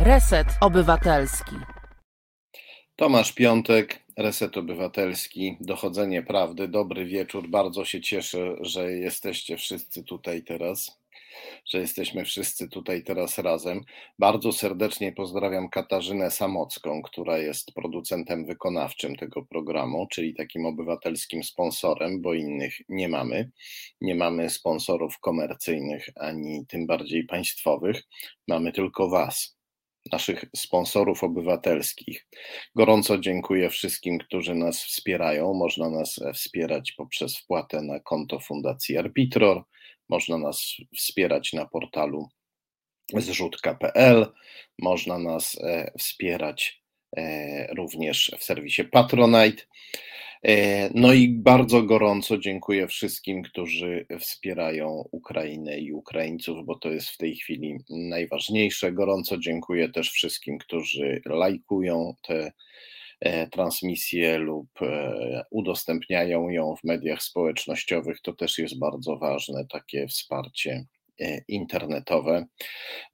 Reset Obywatelski. Tomasz Piątek, Reset Obywatelski, Dochodzenie Prawdy. Dobry wieczór. Bardzo się cieszę, że jesteście wszyscy tutaj teraz, że jesteśmy wszyscy tutaj teraz razem. Bardzo serdecznie pozdrawiam Katarzynę Samocką, która jest producentem wykonawczym tego programu, czyli takim obywatelskim sponsorem, bo innych nie mamy. Nie mamy sponsorów komercyjnych ani tym bardziej państwowych. Mamy tylko Was naszych sponsorów obywatelskich. Gorąco dziękuję wszystkim, którzy nas wspierają. Można nas wspierać poprzez wpłatę na konto Fundacji Arbitror, można nas wspierać na portalu zrzutka.pl, można nas e, wspierać e, również w serwisie Patronite. E, no i bardzo gorąco dziękuję wszystkim, którzy wspierają Ukrainę i Ukraińców, bo to jest w tej chwili najważniejsze. Gorąco dziękuję też wszystkim, którzy lajkują te transmisję lub e, udostępniają ją w mediach społecznościowych. To też jest bardzo ważne, takie wsparcie E, internetowe.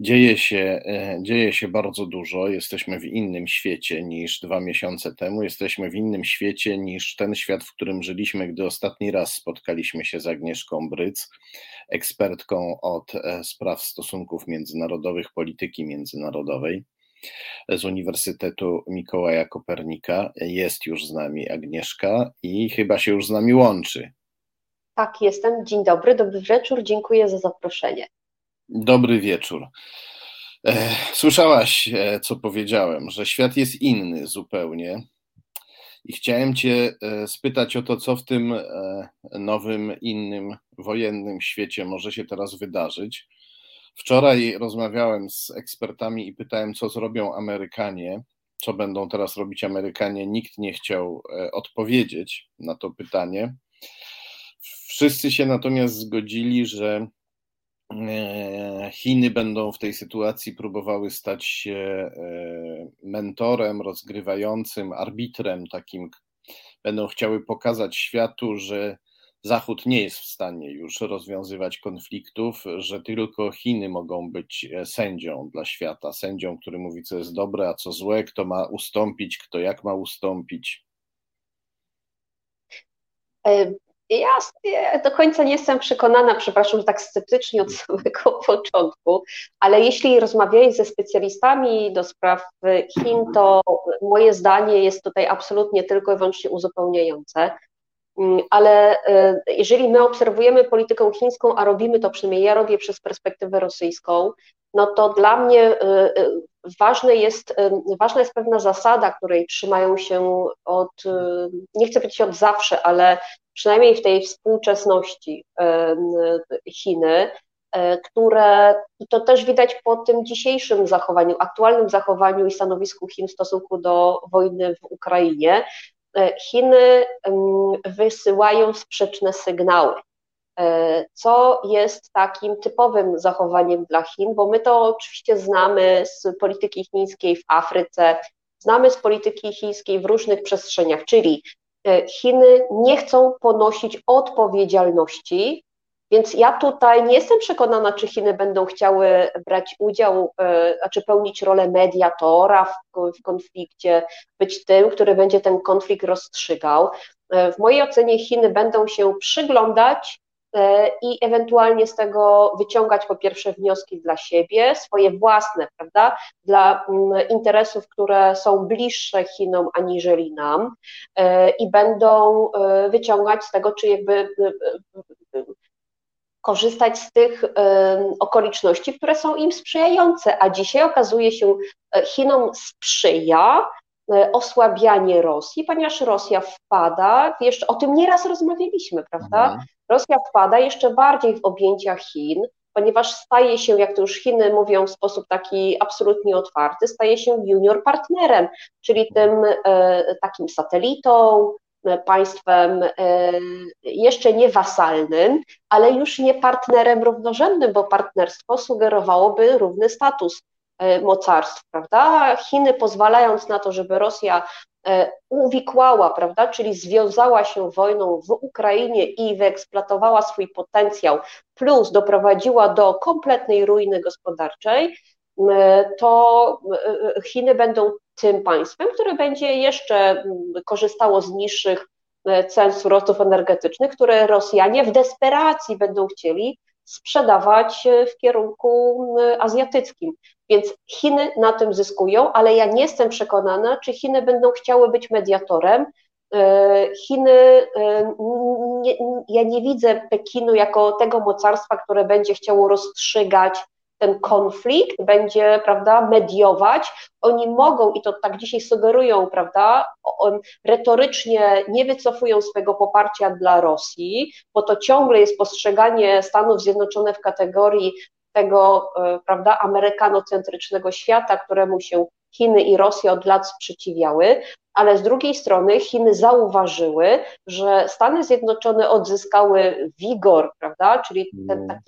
Dzieje się, e, dzieje się bardzo dużo. Jesteśmy w innym świecie niż dwa miesiące temu. Jesteśmy w innym świecie niż ten świat, w którym żyliśmy, gdy ostatni raz spotkaliśmy się z Agnieszką Bryc, ekspertką od e, spraw stosunków międzynarodowych, polityki międzynarodowej z Uniwersytetu Mikołaja Kopernika. Jest już z nami Agnieszka i chyba się już z nami łączy. Tak, jestem. Dzień dobry, dobry wieczór. Dziękuję za zaproszenie. Dobry wieczór. E, słyszałaś, e, co powiedziałem, że świat jest inny zupełnie. I chciałem Cię e, spytać o to, co w tym nowym, innym, wojennym świecie może się teraz wydarzyć. Wczoraj rozmawiałem z ekspertami i pytałem, co zrobią Amerykanie, co będą teraz robić Amerykanie. Nikt nie chciał odpowiedzieć na to pytanie. Wszyscy się natomiast zgodzili, że e, Chiny będą w tej sytuacji próbowały stać się e, mentorem, rozgrywającym, arbitrem, takim, będą chciały pokazać światu, że Zachód nie jest w stanie już rozwiązywać konfliktów, że tylko Chiny mogą być e, sędzią dla świata, sędzią, który mówi, co jest dobre, a co złe, kto ma ustąpić, kto jak ma ustąpić. Ja do końca nie jestem przekonana, przepraszam, że tak sceptycznie od samego początku, ale jeśli rozmawiałeś ze specjalistami do spraw Chin, to moje zdanie jest tutaj absolutnie tylko i wyłącznie uzupełniające. Mm, ale e, jeżeli my obserwujemy politykę chińską, a robimy to przynajmniej ja robię przez perspektywę rosyjską, no to dla mnie e, e, ważne jest, ważna jest pewna zasada, której trzymają się od, nie chcę powiedzieć od zawsze, ale przynajmniej w tej współczesności Chiny, które to też widać po tym dzisiejszym zachowaniu, aktualnym zachowaniu i stanowisku Chin w stosunku do wojny w Ukrainie. E, Chiny wysyłają sprzeczne sygnały, e, co jest takim typowym zachowaniem dla Chin, bo my to oczywiście znamy z polityki chińskiej w Afryce, znamy z polityki chińskiej w różnych przestrzeniach, czyli E, Chiny nie chcą ponosić odpowiedzialności, więc ja tutaj nie jestem przekonana, czy Chiny będą chciały brać udział, e, znaczy pełnić rolę mediatora w, konflikcie, być tym, który będzie ten konflikt rozstrzygał. E, w mojej ocenie Chiny będą się przyglądać E, i ewentualnie z tego wyciągać po pierwsze wnioski dla siebie, swoje własne, prawda, dla mm, interesów, które są bliższe Chinom aniżeli nam i będą wyciągać z tego, czy jakby korzystać z tych okoliczności, które są im sprzyjające, a dzisiaj okazuje się, Chinom sprzyja osłabianie Rosji, ponieważ Rosja wpada, jeszcze o tym nieraz rozmawialiśmy, prawda? Mhm. Rosja wpada jeszcze bardziej w objęcia Chin, ponieważ staje się, jak to już Chiny mówią w sposób taki absolutnie otwarty, staje się junior partnerem, czyli tym e, takim satelitą, e, państwem e, jeszcze nie wasalnym, ale już nie partnerem równorzędnym, bo partnerstwo sugerowałoby równy status mocarstw, prawda? Chiny pozwalając na to, żeby Rosja uwikłała, prawda, czyli związała się wojną w Ukrainie i wyeksploatowała swój potencjał, plus doprowadziła do kompletnej ruiny gospodarczej, to Chiny będą tym państwem, które będzie jeszcze korzystało z niższych cen surowców energetycznych, które Rosjanie w desperacji będą chcieli sprzedawać w kierunku azjatyckim. Więc Chiny na tym zyskują, ale ja nie jestem przekonana, czy Chiny będą chciały być mediatorem. E, Chiny, e, nie, ja nie widzę Pekinu jako tego mocarstwa, które będzie chciało rozstrzygać ten konflikt, będzie, prawda, mediować. Oni mogą, i to tak dzisiaj sugerują, prawda, retorycznie nie wycofują swojego poparcia dla Rosji, bo to ciągle jest postrzeganie Stanów Zjednoczonych w kategorii tego, e, prawda, amerykanocentrycznego świata, któremu się Chiny i Rosja od lat sprzeciwiały, ale z drugiej strony Chiny zauważyły, że Stany Zjednoczone odzyskały wigor, prawda, czyli te, mm.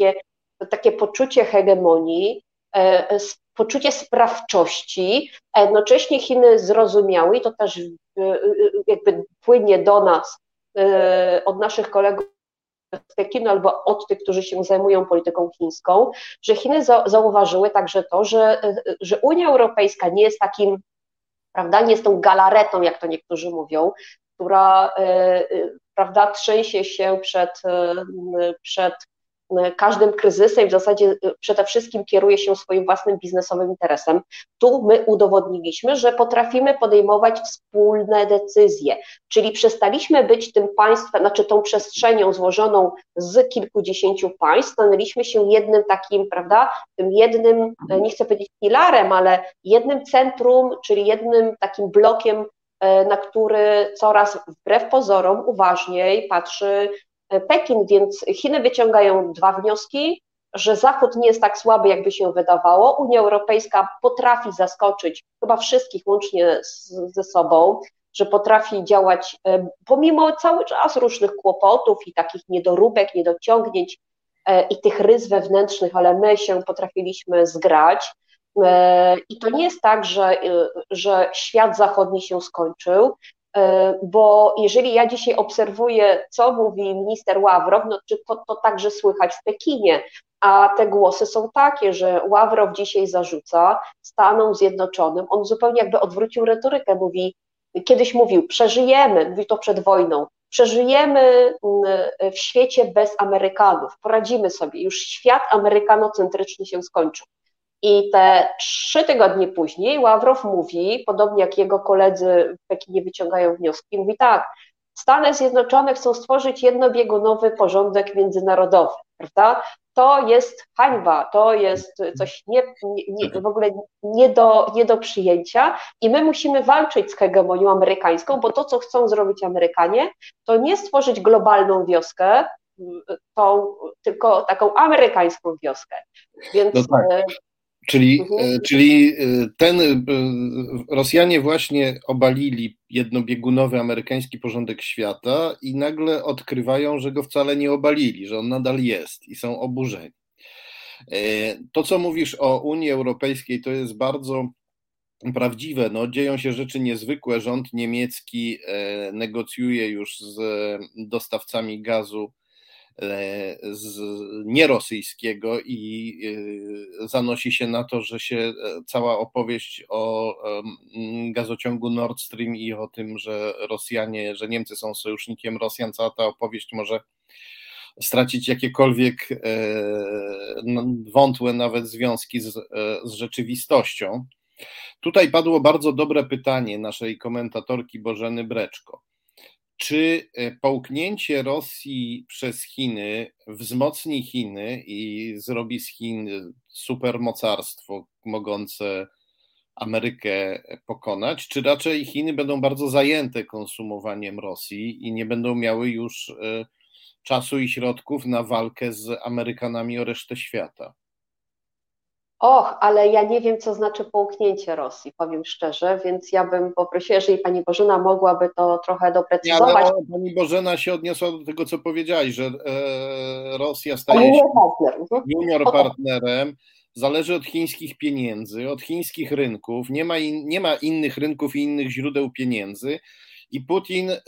Takie, poczucie hegemonii, e, poczucie sprawczości, a jednocześnie Chiny zrozumiały, i to też e, jakby płynie do nas, od naszych kolegów z Pekinu albo od tych, którzy się zajmują polityką chińską, że Chiny zauważyły także to, że, że Unia Europejska nie jest takim, prawda, nie jest tą galaretą, jak to niektórzy mówią, która, e, e, prawda, trzęsie się przed, e, przed każdym kryzysem w zasadzie y, przede wszystkim kieruje się swoim własnym biznesowym interesem. Tu my udowodniliśmy, że potrafimy podejmować wspólne decyzje, czyli przestaliśmy być tym państwem, znaczy tą przestrzenią złożoną z kilkudziesięciu państw, stanęliśmy się jednym takim, prawda, tym jednym, e, nie chcę powiedzieć filarem, ale jednym centrum, czyli jednym takim blokiem na który coraz wbrew pozorom uważniej patrzy Pekin, więc Chiny wyciągają dwa wnioski, że Zachód nie jest tak słaby, jakby się wydawało. Unia Europejska potrafi zaskoczyć chyba wszystkich łącznie z, ze sobą, że potrafi działać e, pomimo cały czas różnych kłopotów i takich niedoróbek, niedociągnięć e, i tych rys wewnętrznych, ale my się potrafiliśmy zgrać. E, I to nie jest tak, że, że świat zachodni się skończył. E, bo jeżeli ja dzisiaj obserwuję, co mówi minister Ławrow, no to, to także słychać w Pekinie, a te głosy są takie, że Ławrow dzisiaj zarzuca Stanom Zjednoczonym, on zupełnie jakby odwrócił retorykę, mówi, kiedyś mówił, przeżyjemy, mówi to przed wojną, przeżyjemy mm, w świecie bez Amerykanów, poradzimy sobie, już świat amerykanocentryczny się skończył. I te trzy tygodnie później Ławrow mówi, podobnie jak jego koledzy w Pekinie wyciągają wnioski, mówi tak, Stany Zjednoczone chcą stworzyć jednobiegunowy porządek międzynarodowy, prawda? To jest hańba, to jest coś nie, nie, w ogóle nie do, nie do przyjęcia i my musimy walczyć z hegemonią amerykańską, bo to, co chcą zrobić Amerykanie, to nie stworzyć globalną wioskę, tą, tylko taką amerykańską wioskę. Więc no tak. Czyli, mhm. E, czyli e, ten e, Rosjanie właśnie obalili jednobiegunowy amerykański porządek świata i nagle odkrywają, że go wcale nie obalili, że on nadal jest i są oburzeni. To, co mówisz o Unii Europejskiej, to jest bardzo prawdziwe. No, dzieją się rzeczy niezwykłe. Rząd niemiecki negocjuje już z dostawcami gazu z nierosyjskiego i e, zanosi się na to, że się e, cała opowieść o gazociągu Nord Stream i o tym, że Rosjanie, że Niemcy są sojusznikiem Rosjan, cała ta opowieść może stracić jakiekolwiek wątłe nawet związki z, z rzeczywistością. Tutaj padło bardzo dobre pytanie naszej komentatorki Bożeny Breczko. Czy e, połknięcie Rosji przez Chiny wzmocni Chiny i zrobi z Chin supermocarstwo mogące Amerykę pokonać, czy raczej Chiny będą bardzo zajęte konsumowaniem Rosji i nie będą miały już e, czasu i środków na walkę z Amerykanami o resztę świata? Och, ale ja nie wiem, co znaczy połknięcie Rosji, powiem szczerze, więc ja bym poprosiła, jeżeli pani Bożena mogłaby to trochę doprecyzować. Ja, ale pani Bożena się odniosła do tego, co powiedziałeś, że e, Rosja staje się partner. Mhm. junior partnerem, zależy od chińskich pieniędzy, od chińskich rynków, nie ma, in, nie ma innych rynków i innych źródeł pieniędzy i Putin, e,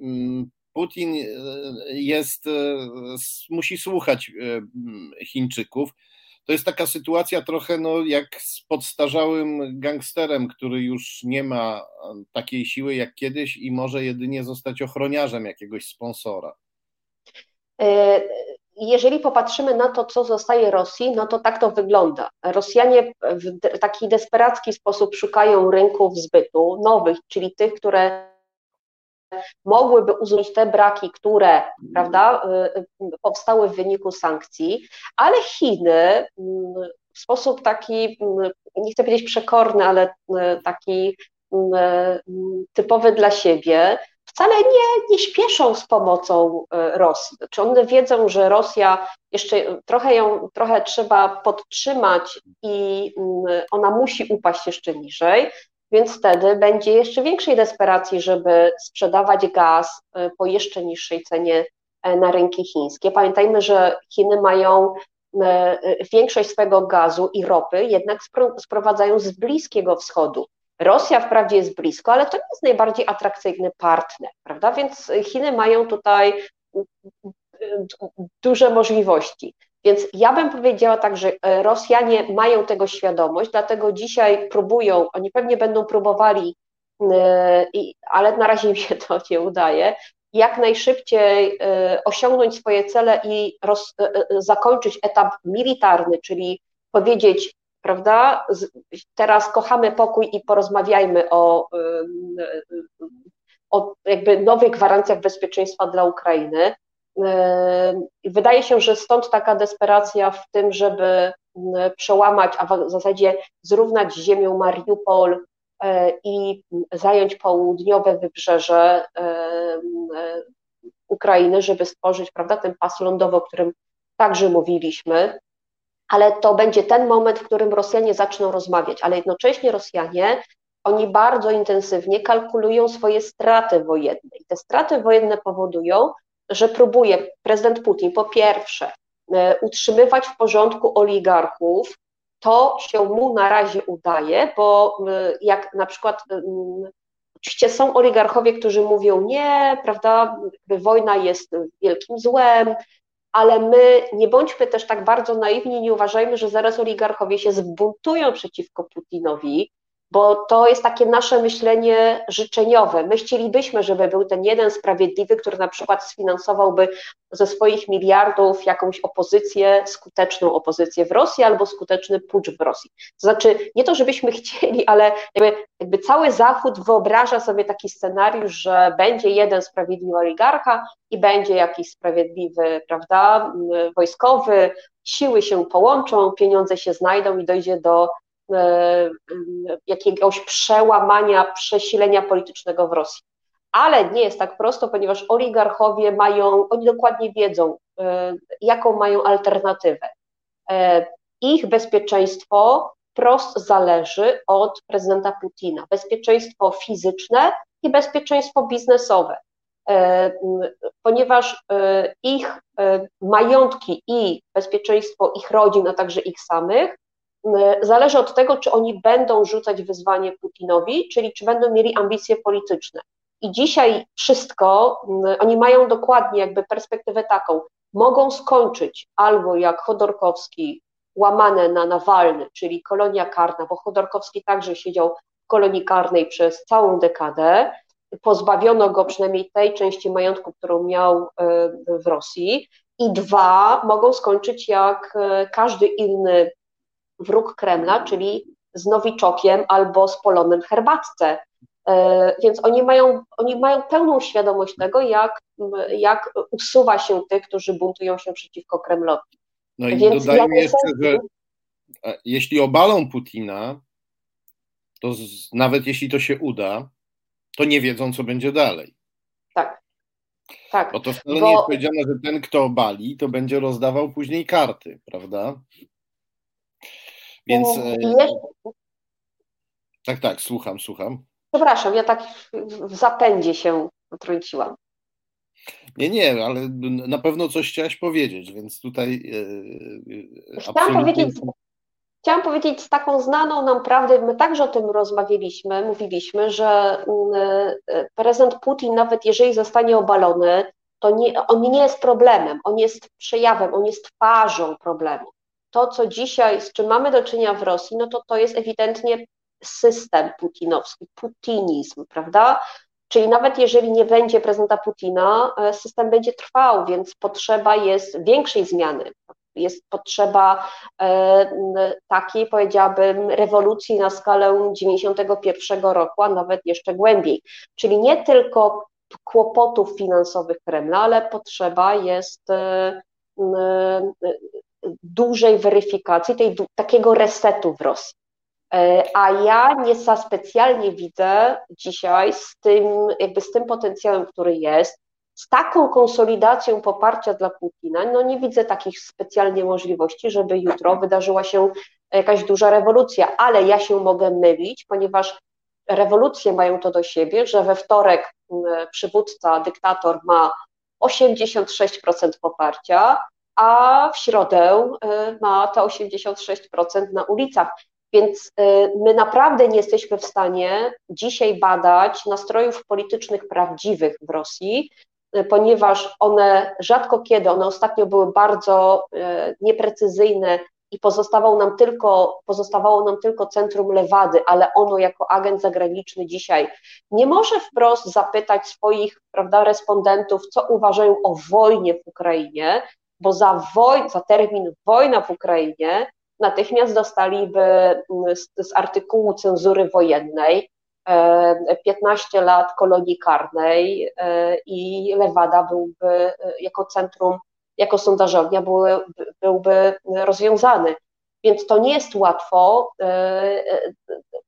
mm, Putin e, jest, musi słuchać Chińczyków. To jest taka sytuacja trochę no, jak z podstarzałym gangsterem, który już nie ma takiej siły jak kiedyś i może jedynie zostać ochroniarzem jakiegoś sponsora jeżeli popatrzymy na to, co zostaje Rosji, no to tak to wygląda. Rosjanie w taki desperacki sposób szukają rynków zbytu nowych, czyli tych, które mogłyby uzupełnić te braki, które prawda, y, y, powstały w wyniku sankcji, ale Chiny mm, w sposób taki, nie chcę powiedzieć przekorny, ale y, taki typowy dla siebie, wcale nie, nie śpieszą z pomocą Rosji. Znaczy one wiedzą, że Rosja jeszcze trochę ją, trochę trzeba podtrzymać i ona musi upaść jeszcze niżej, więc wtedy będzie jeszcze większej desperacji, żeby sprzedawać gaz e, po jeszcze niższej cenie e, na rynki chińskie. Pamiętajmy, że Chiny mają większość swego gazu i ropy jednak sprowadzają z Bliskiego Wschodu. Rosja wprawdzie jest blisko, ale to nie jest najbardziej atrakcyjny partner, prawda? Więc Chiny mają tutaj duże możliwości. Więc ja bym powiedziała tak, że Rosjanie mają tego świadomość, dlatego dzisiaj próbują, oni pewnie będą próbowali, e, ale na razie im się to nie udaje, jak najszybciej e, osiągnąć swoje cele i roz, e, zakończyć etap militarny, czyli powiedzieć, prawda? Teraz kochamy pokój i porozmawiajmy o, o jakby nowych gwarancjach bezpieczeństwa dla Ukrainy. Wydaje się, że stąd taka desperacja w tym, żeby przełamać, a w zasadzie zrównać z ziemią Mariupol e, i zająć południowe wybrzeże Ukrainy, żeby stworzyć prawda, ten pas lądowy, o którym także mówiliśmy. Ale to będzie ten moment, w którym Rosjanie zaczną rozmawiać, ale jednocześnie Rosjanie, oni bardzo intensywnie kalkulują swoje straty wojenne. I te straty wojenne powodują, że próbuje prezydent Putin po pierwsze e, utrzymywać w porządku oligarchów, to się mu na razie udaje, bo e, jak na przykład Oczywiście są oligarchowie, którzy mówią nie, prawda, wojna jest wielkim złem, ale my nie bądźmy też tak bardzo naiwni, nie uważajmy, że zaraz oligarchowie się zbuntują przeciwko Putinowi, bo to jest takie nasze myślenie życzeniowe. My chcielibyśmy, żeby był ten jeden sprawiedliwy, który na przykład sfinansowałby ze swoich miliardów jakąś opozycję, skuteczną opozycję w Rosji albo skuteczny pucz w Rosji. To znaczy, nie to, żebyśmy chcieli, ale jakby, jakby cały Zachód wyobraża sobie taki scenariusz, że będzie jeden sprawiedliwy oligarcha i będzie jakiś sprawiedliwy, prawda, wojskowy, siły się połączą, pieniądze się znajdą i dojdzie do jakiegoś przełamania, przesilenia politycznego w Rosji. Ale nie jest tak prosto, ponieważ oligarchowie mają, oni dokładnie wiedzą, e, jaką mają alternatywę. E, ich bezpieczeństwo wprost zależy od prezydenta Putina. Bezpieczeństwo fizyczne i bezpieczeństwo biznesowe. Ponieważ ich majątki i bezpieczeństwo ich rodzin, a także ich samych E, zależy od tego, czy oni będą rzucać wyzwanie Putinowi, czyli czy będą mieli ambicje polityczne. I dzisiaj wszystko, oni mają dokładnie jakby perspektywę taką, mogą skończyć albo jak Chodorkowski, łamane na Nawalny, czyli kolonia karna, bo Chodorkowski także siedział w kolonii karnej przez całą dekadę, pozbawiono go przynajmniej tej części majątku, którą miał e, w Rosji, i dwa, mogą skończyć jak każdy inny wróg Kremla, czyli z Nowiczokiem albo z Polonem herbatce. E, więc oni mają, oni mają pełną świadomość tego, jak, jak usuwa się tych, którzy buntują się przeciwko Kremlowi. No i Więc dodajmy jeszcze, że e, jeśli obalą Putina, to z, nawet jeśli to się uda, to nie wiedzą, co będzie dalej. Tak. Tak. Bo to wcale Bo... nie jest powiedziane, że ten, kto obali, to będzie rozdawał później karty, prawda? Więc. E, tak, tak, słucham, słucham. Przepraszam, ja tak w zapędzie się wtrąciłam. Nie, nie, ale na pewno coś chciałaś powiedzieć, więc tutaj. E, Chciałam powiedzieć, chciałam powiedzieć z taką znaną nam prawdę, my także o tym rozmawialiśmy, mówiliśmy, że mm, prezydent Putin, nawet jeżeli zostanie obalony, to nie, on nie jest problemem, on jest przejawem, on jest twarzą problemu. To, co dzisiaj, z czym mamy do czynienia w Rosji, no to to jest ewidentnie system putinowski, putinizm, prawda? Czyli nawet jeżeli nie będzie prezydenta Putina, e, system będzie trwał, więc potrzeba jest większej zmiany. Jest potrzeba e, takiej, powiedziałabym, rewolucji na skalę 91 roku, a nawet jeszcze głębiej. Czyli nie tylko kłopotów finansowych Kremla, ale potrzeba jest e, dużej weryfikacji, tej, takiego resetu w Rosji. E, a ja nie za specjalnie widzę dzisiaj z tym, jakby z tym potencjałem, który jest, z taką konsolidacją poparcia dla Putina, no nie widzę takich specjalnie możliwości, żeby jutro wydarzyła się jakaś duża rewolucja, ale ja się mogę mylić, ponieważ rewolucje mają to do siebie, że we wtorek przywódca, dyktator ma 86% poparcia, a w środę y, ma to 86% na ulicach. Więc y, my naprawdę nie jesteśmy w stanie dzisiaj badać nastrojów politycznych prawdziwych w Rosji, y, ponieważ one rzadko kiedy, one ostatnio były bardzo nieprecyzyjne i pozostawało nam tylko, pozostawało nam tylko centrum Lewady, ale ono jako agent zagraniczny dzisiaj nie może wprost zapytać swoich prawda, respondentów, co uważają o wojnie w Ukrainie, bo za, woj, za termin wojna w Ukrainie natychmiast dostaliby mm, z, z artykułu cenzury wojennej 15 e, lat kolonii karnej e, i Lewada byłby e, jako centrum, jako sondażownia byłby, byłby rozwiązany. Więc to nie jest łatwo,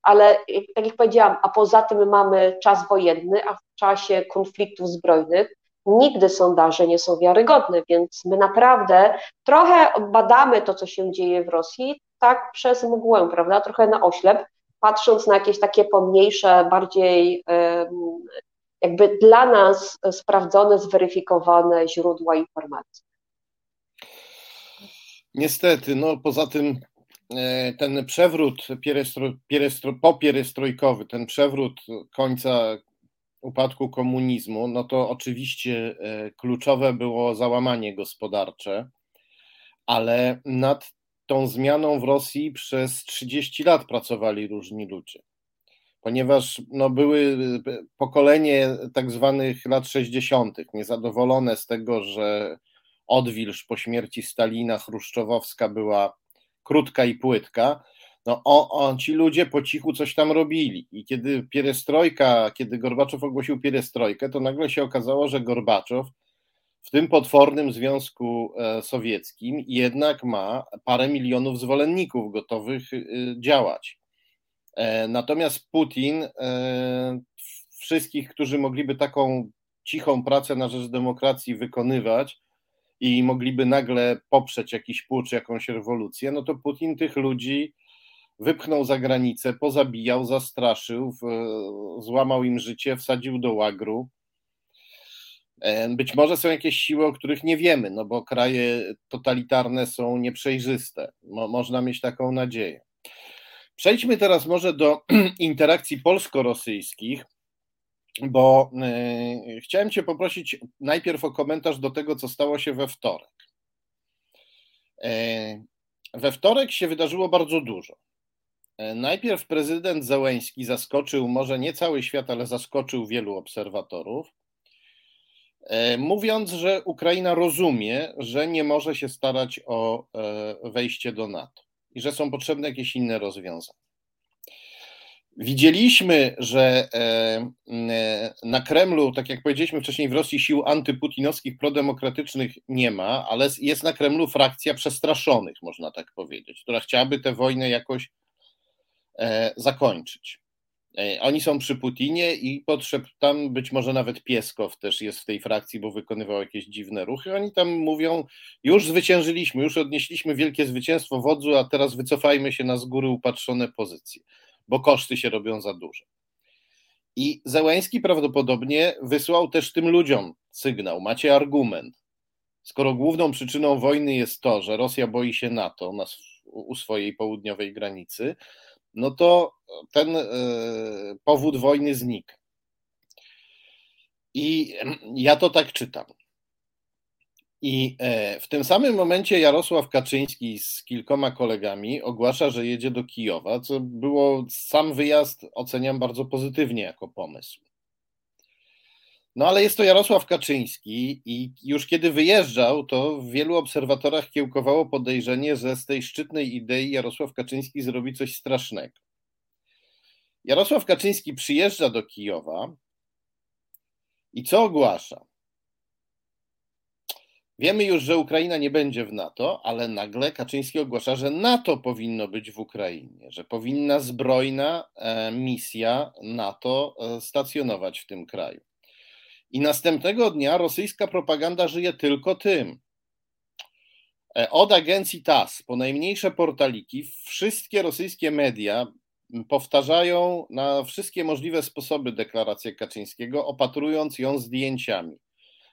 ale tak jak powiedziałam, a poza tym mamy czas wojenny, a w czasie konfliktów zbrojnych nigdy sondaże nie są wiarygodne, więc my naprawdę trochę badamy to, co się dzieje w Rosji, tak przez mgłę, prawda, trochę na oślep, patrząc na jakieś takie pomniejsze, bardziej jakby dla nas sprawdzone, zweryfikowane źródła informacji. Niestety, no poza tym e, ten przewrót pierestro, pierestro, ten przewrót końca upadku komunizmu, no to oczywiście e, kluczowe było załamanie gospodarcze, ale nad tą zmianą w Rosji przez 30 lat pracowali różni ludzie. Ponieważ no, były e, pokolenie tak zwanych lat 60., niezadowolone z tego, że odwilż po śmierci Stalina, Chruszczowowska była krótka i płytka, no o, o, ci ludzie po cichu coś tam robili. I kiedy pierestrojka, kiedy Gorbaczow ogłosił pierestrojkę, to nagle się okazało, że Gorbaczow w tym potwornym Związku e, Sowieckim jednak ma parę milionów zwolenników gotowych e, działać. E, natomiast Putin wszystkich, którzy mogliby taką cichą pracę na rzecz demokracji wykonywać i mogliby nagle poprzeć jakiś pucz, jakąś rewolucję, no to Putin tych ludzi wypchnął za granicę, pozabijał, zastraszył, złamał im życie, wsadził do łagru. E, być może są jakieś siły, o których nie wiemy, no bo kraje totalitarne są nieprzejrzyste. Mo można mieć taką nadzieję. Przejdźmy teraz może do interakcji polsko-rosyjskich, bo y, chciałem Cię poprosić najpierw o komentarz do tego, co stało się we wtorek. Y, we wtorek się wydarzyło bardzo dużo. E, najpierw prezydent Zełęński zaskoczył może nie cały świat, ale zaskoczył wielu obserwatorów, e, mówiąc, że Ukraina rozumie, że nie może się starać o e, wejście do NATO i że są potrzebne jakieś inne rozwiązania. Widzieliśmy, że na Kremlu, tak jak powiedzieliśmy wcześniej, w Rosji sił antyputinowskich, prodemokratycznych nie ma, ale jest na Kremlu frakcja przestraszonych, można tak powiedzieć, która chciałaby tę wojnę jakoś zakończyć. E, oni są przy Putinie i potrzeb, tam być może nawet Pieskow też jest w tej frakcji, bo wykonywał jakieś dziwne ruchy. Oni tam mówią, już zwyciężyliśmy, już odnieśliśmy wielkie zwycięstwo wodzu, a teraz wycofajmy się na z góry upatrzone pozycje, bo koszty się robią za duże. I Zełęński prawdopodobnie wysłał też tym ludziom sygnał, macie argument. Skoro główną przyczyną wojny jest to, że Rosja boi się NATO, nas u swojej południowej granicy, no to ten powód wojny znika. I ja to tak czytam. I w tym samym momencie Jarosław Kaczyński z kilkoma kolegami ogłasza, że jedzie do Kijowa, co było sam wyjazd oceniam bardzo pozytywnie jako pomysł. No ale jest to Jarosław Kaczyński i już kiedy wyjeżdżał, to w wielu obserwatorach kiełkowało podejrzenie, że z tej szczytnej idei Jarosław Kaczyński zrobi coś strasznego. Jarosław Kaczyński przyjeżdża do Kijowa i co ogłasza? Wiemy już, że Ukraina nie będzie w NATO, ale nagle Kaczyński ogłasza, że NATO powinno być w Ukrainie, że powinna zbrojna e, misja NATO e, stacjonować w tym kraju. I następnego dnia rosyjska propaganda żyje tylko tym. E, od agencji TAS po najmniejsze portaliki, wszystkie rosyjskie media powtarzają na wszystkie możliwe sposoby deklarację Kaczyńskiego, opatrując ją zdjęciami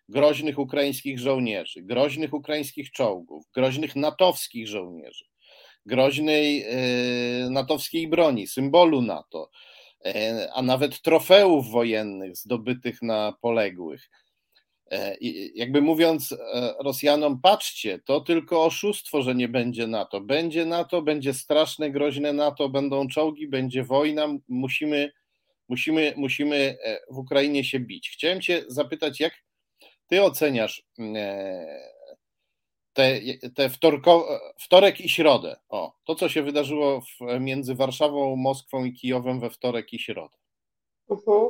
groźnych ukraińskich żołnierzy, groźnych ukraińskich czołgów, groźnych natowskich żołnierzy, groźnej e, natowskiej broni, symbolu NATO, a nawet trofeów wojennych zdobytych na poległych. E, jakby mówiąc Rosjanom, patrzcie, to tylko oszustwo, że nie będzie NATO. Będzie NATO, będzie straszne, groźne NATO, będą czołgi, będzie wojna, musimy, musimy, musimy w Ukrainie się bić. Chciałem Cię zapytać, jak ty oceniasz e, te, te wtorko, wtorek i środę. O, to, co się wydarzyło w, między Warszawą, Moskwą i Kijowem we wtorek i środę. Mhm.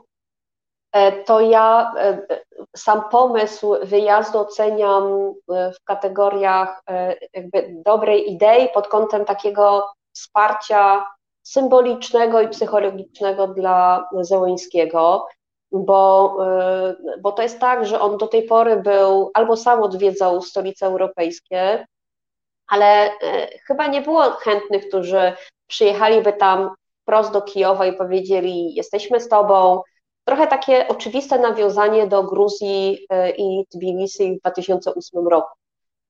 E, to ja e, sam pomysł wyjazdu oceniam w kategoriach jakby dobrej idei pod kątem takiego wsparcia symbolicznego i psychologicznego dla Zełońskiego bo, y, bo to jest tak, że on do tej pory był albo sam odwiedzał stolice europejskie, ale y, chyba nie było chętnych, którzy przyjechaliby tam wprost do Kijowa i powiedzieli: Jesteśmy z Tobą. Trochę takie oczywiste nawiązanie do Gruzji y, i Tbilisi w 2008 roku.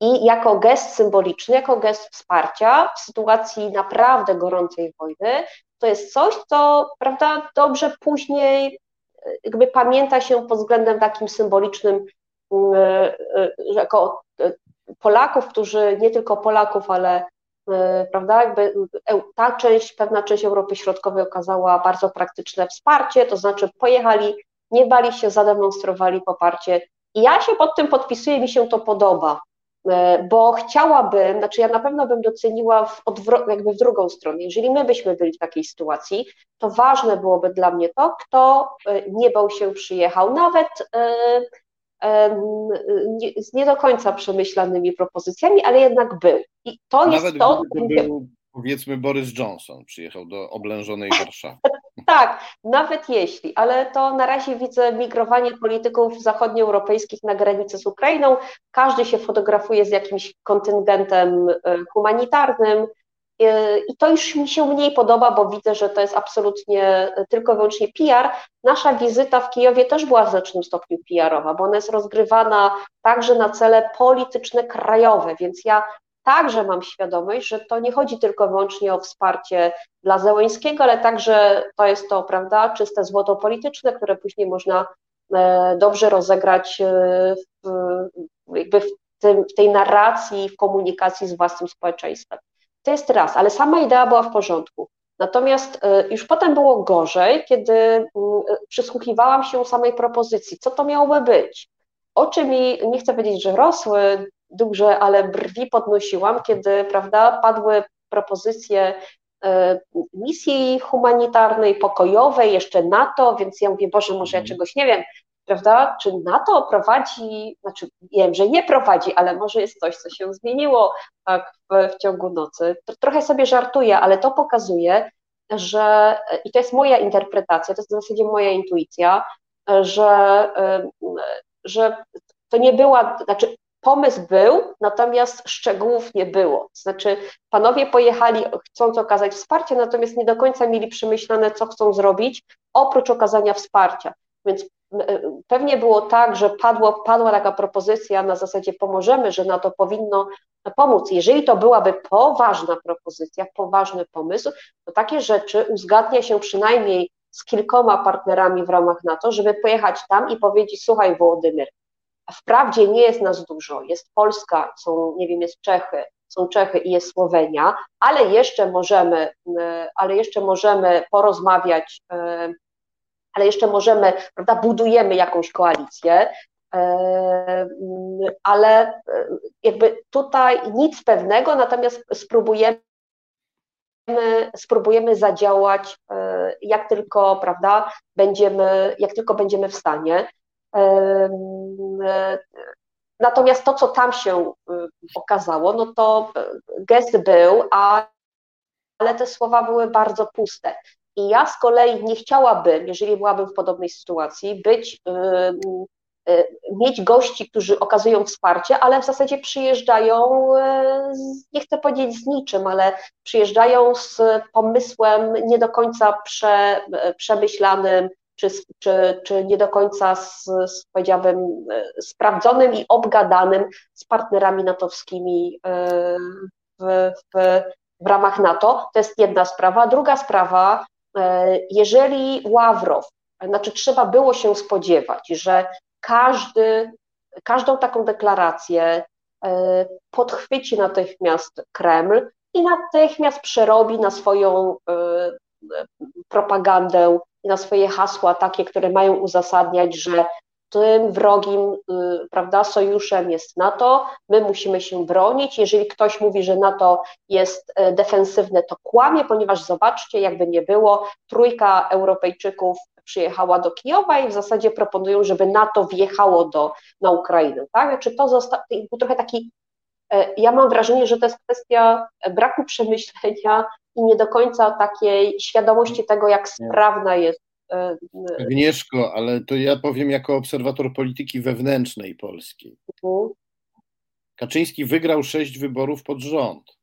I jako gest symboliczny, jako gest wsparcia w sytuacji naprawdę gorącej wojny, to jest coś, co prawda dobrze później jakby pamięta się pod względem takim symbolicznym, mm, e, e, jako e, Polaków, którzy nie tylko Polaków, ale prawda, jakby ta część, pewna część Europy Środkowej okazała bardzo praktyczne wsparcie, to znaczy pojechali, nie bali się, zademonstrowali poparcie. I ja się pod tym podpisuję, mi się to podoba, bo chciałabym, znaczy ja na pewno bym doceniła w odwro- jakby w drugą stronę. Jeżeli my byśmy byli w takiej sytuacji, to ważne byłoby dla mnie to, kto e, nie bał się przyjechał, nawet e, z nie do końca przemyślanymi propozycjami, ale jednak był. I to nawet jest to. Był, powiedzmy, Boris Johnson przyjechał do oblężonej Warszawy. Tak, nawet jeśli, ale to na razie widzę migrowanie polityków zachodnioeuropejskich na granicę z Ukrainą. Każdy się fotografuje z jakimś kontyngentem e, humanitarnym. E, I to już mi się mniej podoba, bo widzę, że to jest absolutnie e, tylko wyłącznie PR. Nasza wizyta w Kijowie też była w znacznym stopniu PR-owa, bo ona jest rozgrywana także na cele polityczne krajowe, więc ja także mam świadomość, że to nie chodzi tylko wyłącznie o wsparcie dla Zełęńskiego, ale także to jest to, prawda, czyste złoto polityczne, które później można e, dobrze rozegrać e, w, jakby w, tym, w tej narracji, w komunikacji z własnym społeczeństwem. To jest raz, ale sama idea była w porządku. Natomiast e, już potem było gorzej, kiedy przysłuchiwałam się samej propozycji, co to miałoby być. Oczy mi, nie chcę powiedzieć, że rosły, duże, ale brwi podnosiłam, kiedy prawda, padły propozycje e, misji humanitarnej, pokojowej, jeszcze NATO, więc ja mówię, Boże, może ja mhm. czegoś nie wiem, prawda? Czy NATO prowadzi, znaczy wiem, że nie prowadzi, ale może jest coś, co się zmieniło tak, w, w ciągu nocy. Trochę sobie żartuję, ale to pokazuje, że, i to jest moja interpretacja, to jest w zasadzie moja intuicja, że, e, że to nie była, znaczy pomysł był, natomiast szczegółów nie było. Znaczy, panowie pojechali, chcąc okazać wsparcie, natomiast nie do końca mieli przemyślane, co chcą zrobić, oprócz okazania wsparcia. Więc pewnie było tak, że padło, padła taka propozycja na zasadzie pomożemy, że na to powinno pomóc. Jeżeli to byłaby poważna propozycja, poważny pomysł, to takie rzeczy uzgadnia się przynajmniej z kilkoma partnerami w ramach NATO, żeby pojechać tam i powiedzieć: Słuchaj, Wołodymyr, wprawdzie nie jest nas dużo, jest Polska, są, nie wiem, jest Czechy, są Czechy i jest Słowenia, ale jeszcze możemy, ale jeszcze możemy porozmawiać ale jeszcze możemy, prawda, budujemy jakąś koalicję, e, ale e, jakby tutaj nic pewnego, natomiast spróbujemy spróbujemy zadziałać e, jak tylko, prawda, będziemy, jak tylko będziemy w stanie. Natomiast to, co tam się okazało, no to gest był, ale te słowa były bardzo puste. I ja z kolei nie chciałabym, jeżeli byłabym w podobnej sytuacji, być, yy, mieć gości, którzy okazują wsparcie, ale w zasadzie przyjeżdżają, yy, nie chcę powiedzieć z niczym, ale przyjeżdżają z pomysłem nie do końca prze, przemyślanym, czy, czy, czy nie do końca, z, z, powiedziałabym, sprawdzonym i obgadanym z partnerami natowskimi w, w, w ramach NATO. To jest jedna sprawa. Druga sprawa, E, jeżeli Ławrow, znaczy trzeba było się spodziewać, że każdy, każdą taką deklarację e, podchwyci natychmiast Kreml i natychmiast przerobi na swoją e, propagandę, na swoje hasła takie, które mają uzasadniać, że tym wrogim y, prawda, sojuszem jest NATO, my musimy się bronić. Jeżeli ktoś mówi, że NATO jest e, defensywne, to kłamie, ponieważ zobaczcie, jakby nie było, trójka Europejczyków przyjechała do Kijowa i w zasadzie proponują, żeby NATO wjechało do, na Ukrainę. Tak? Czy to został trochę taki, ja mam wrażenie, że to jest kwestia braku przemyślenia i nie do końca takiej świadomości tego, jak sprawna jest E, Agnieszko, ale to ja powiem jako obserwator polityki wewnętrznej polskiej. Mhm. Kaczyński wygrał sześć wyborów pod rząd.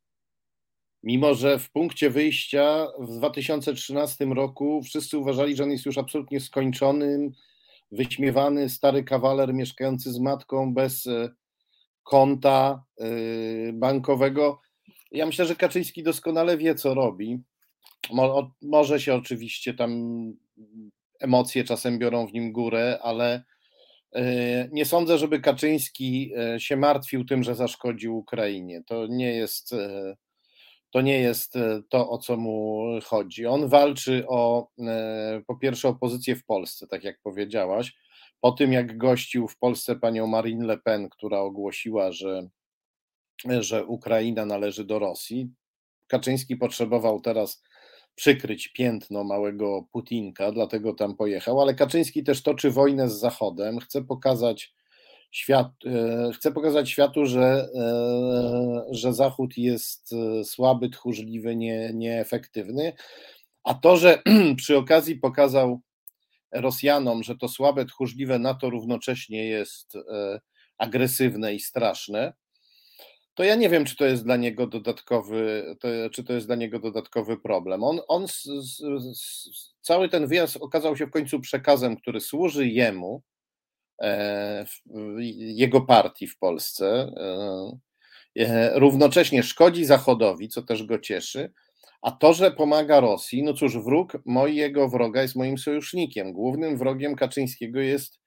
Mimo, że w punkcie wyjścia w 2013 roku wszyscy uważali, że on jest już absolutnie skończonym, wyśmiewany stary kawaler mieszkający z matką bez e, konta e, bankowego. Ja myślę, że Kaczyński doskonale wie, co robi. Może się oczywiście tam emocje czasem biorą w nim górę, ale e, nie sądzę, żeby Kaczyński e, się martwił tym, że zaszkodził Ukrainie. To nie jest to, nie jest to o co mu chodzi. On walczy o po pierwsze o pozycję w Polsce, tak jak powiedziałaś. Po tym, jak gościł w Polsce panią Marine Le Pen, która ogłosiła, że, że Ukraina należy do Rosji, Kaczyński potrzebował teraz przykryć piętno małego Putinka, dlatego tam pojechał, ale Kaczyński też toczy wojnę z Zachodem, chce pokazać świat, e, chce pokazać światu, że, e, że Zachód jest e, słaby, tchórzliwy, nie, nieefektywny, a to, że przy okazji pokazał Rosjanom, że to słabe, tchórzliwe NATO równocześnie jest agresywne i straszne, to ja nie wiem, czy to jest dla niego dodatkowy, to, czy to jest dla niego dodatkowy problem. On, on z, z, z, cały ten wyjazd okazał się w końcu przekazem, który służy jemu, e, jego partii w Polsce. E, e, równocześnie szkodzi Zachodowi, co też go cieszy, a to, że pomaga Rosji, no cóż, wróg mojego wroga jest moim sojusznikiem. Głównym wrogiem Kaczyńskiego jest,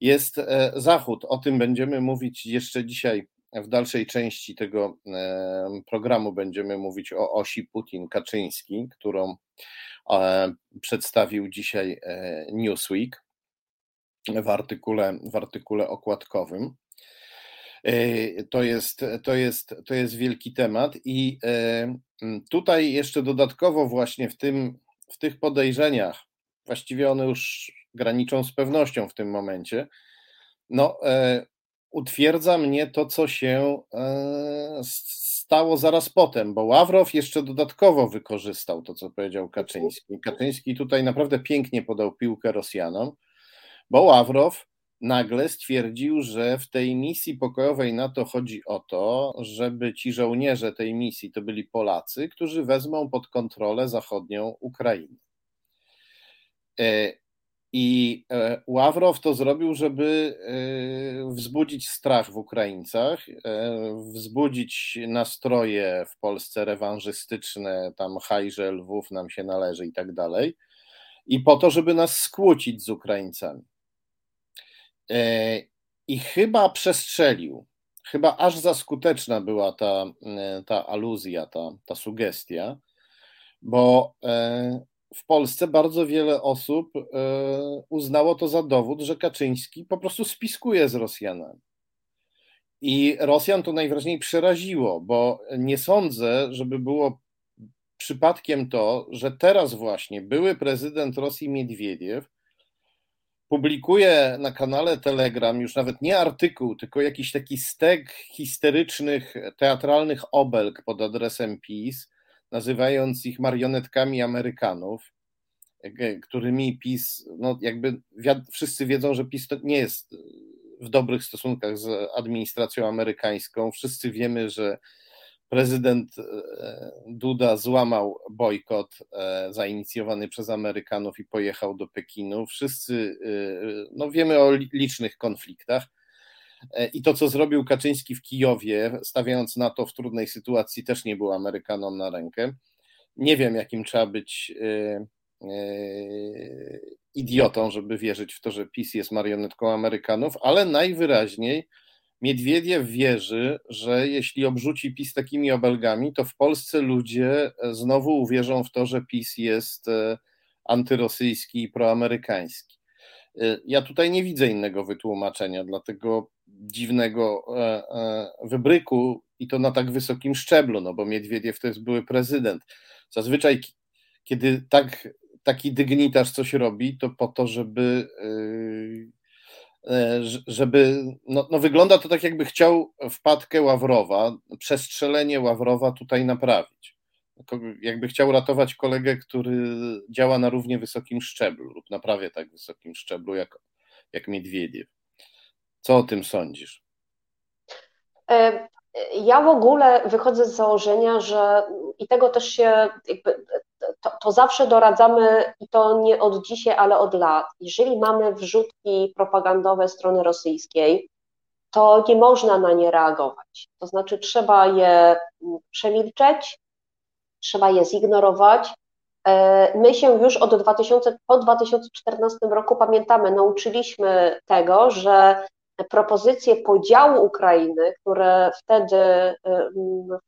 jest e, Zachód. O tym będziemy mówić jeszcze dzisiaj w dalszej części tego programu będziemy mówić o osi Putin-Kaczyński, którą e, przedstawił dzisiaj e, Newsweek w artykule, w artykule okładkowym. E, to jest, to, jest, to jest wielki temat, i tutaj jeszcze dodatkowo, właśnie w, tym, w tych podejrzeniach, właściwie one już graniczą z pewnością w tym momencie, no, utwierdza mnie to, co się e, stało zaraz potem, bo Ławrow jeszcze dodatkowo wykorzystał to, co powiedział Kaczyński. Kaczyński tutaj naprawdę pięknie podał piłkę Rosjanom, bo Ławrow nagle stwierdził, że w tej misji pokojowej NATO chodzi o to, żeby ci żołnierze tej misji to byli Polacy, którzy wezmą pod kontrolę zachodnią Ukrainę. E, I e, Ławrow to zrobił, żeby e, wzbudzić strach w Ukraińcach, wzbudzić nastroje w Polsce rewanżystyczne, tam hajże Lwów nam się należy i tak dalej, i po to, żeby nas skłócić z Ukraińcami. I chyba przestrzelił, chyba aż za skuteczna była ta, ta aluzja, ta, ta sugestia, bo w Polsce bardzo wiele osób e, uznało to za dowód, że Kaczyński po prostu spiskuje z Rosjanami. I Rosjan to najwyraźniej przeraziło, bo nie sądzę, żeby było przypadkiem to, że teraz właśnie były prezydent Rosji Miedwiediew publikuje na kanale Telegram już nawet nie artykuł, tylko jakiś taki stek histerycznych, teatralnych obelg pod adresem PiS, nazywając ich marionetkami Amerykanów, e, którymi PiS, no jakby wszyscy wiedzą, że PiS to nie jest w dobrych stosunkach z administracją amerykańską. Wszyscy wiemy, że prezydent e, Duda złamał bojkot e, zainicjowany przez Amerykanów i pojechał do Pekinu. Wszyscy no wiemy o licznych konfliktach. E, I to, co zrobił Kaczyński w Kijowie, stawiając na to w trudnej sytuacji, też nie był Amerykanom na rękę. Nie wiem, jakim trzeba być e, e, idiotą, żeby wierzyć w to, że PiS jest marionetką Amerykanów, ale najwyraźniej Miedwiediew wierzy, że jeśli obrzuci PiS takimi obelgami, to w Polsce ludzie znowu uwierzą w to, że PiS jest antyrosyjski i proamerykański. Ja tutaj nie widzę innego wytłumaczenia, dlatego dziwnego e, e, wybryku i to na tak wysokim szczeblu, no bo Miedwiediew to jest były prezydent. Zazwyczaj, kiedy tak, taki dygnitarz coś robi, to po to, żeby e, żeby, no, no wygląda to tak jakby chciał wpadkę Ławrowa, przestrzelenie Ławrowa tutaj naprawić. Jakby chciał ratować kolegę, który działa na równie wysokim szczeblu lub na prawie tak wysokim szczeblu jak, jak Miedwiediew. Co o tym sądzisz? E, ja w ogóle wychodzę z założenia, że i tego też się jakby, to, to, zawsze doradzamy i to nie od dzisiaj, ale od lat. Jeżeli mamy wrzutki propagandowe strony rosyjskiej, to nie można na nie reagować. To znaczy trzeba je przemilczeć, trzeba je zignorować. E, my się już od 2000, po 2014 roku pamiętamy, nauczyliśmy tego, że propozycje podziału Ukrainy, które wtedy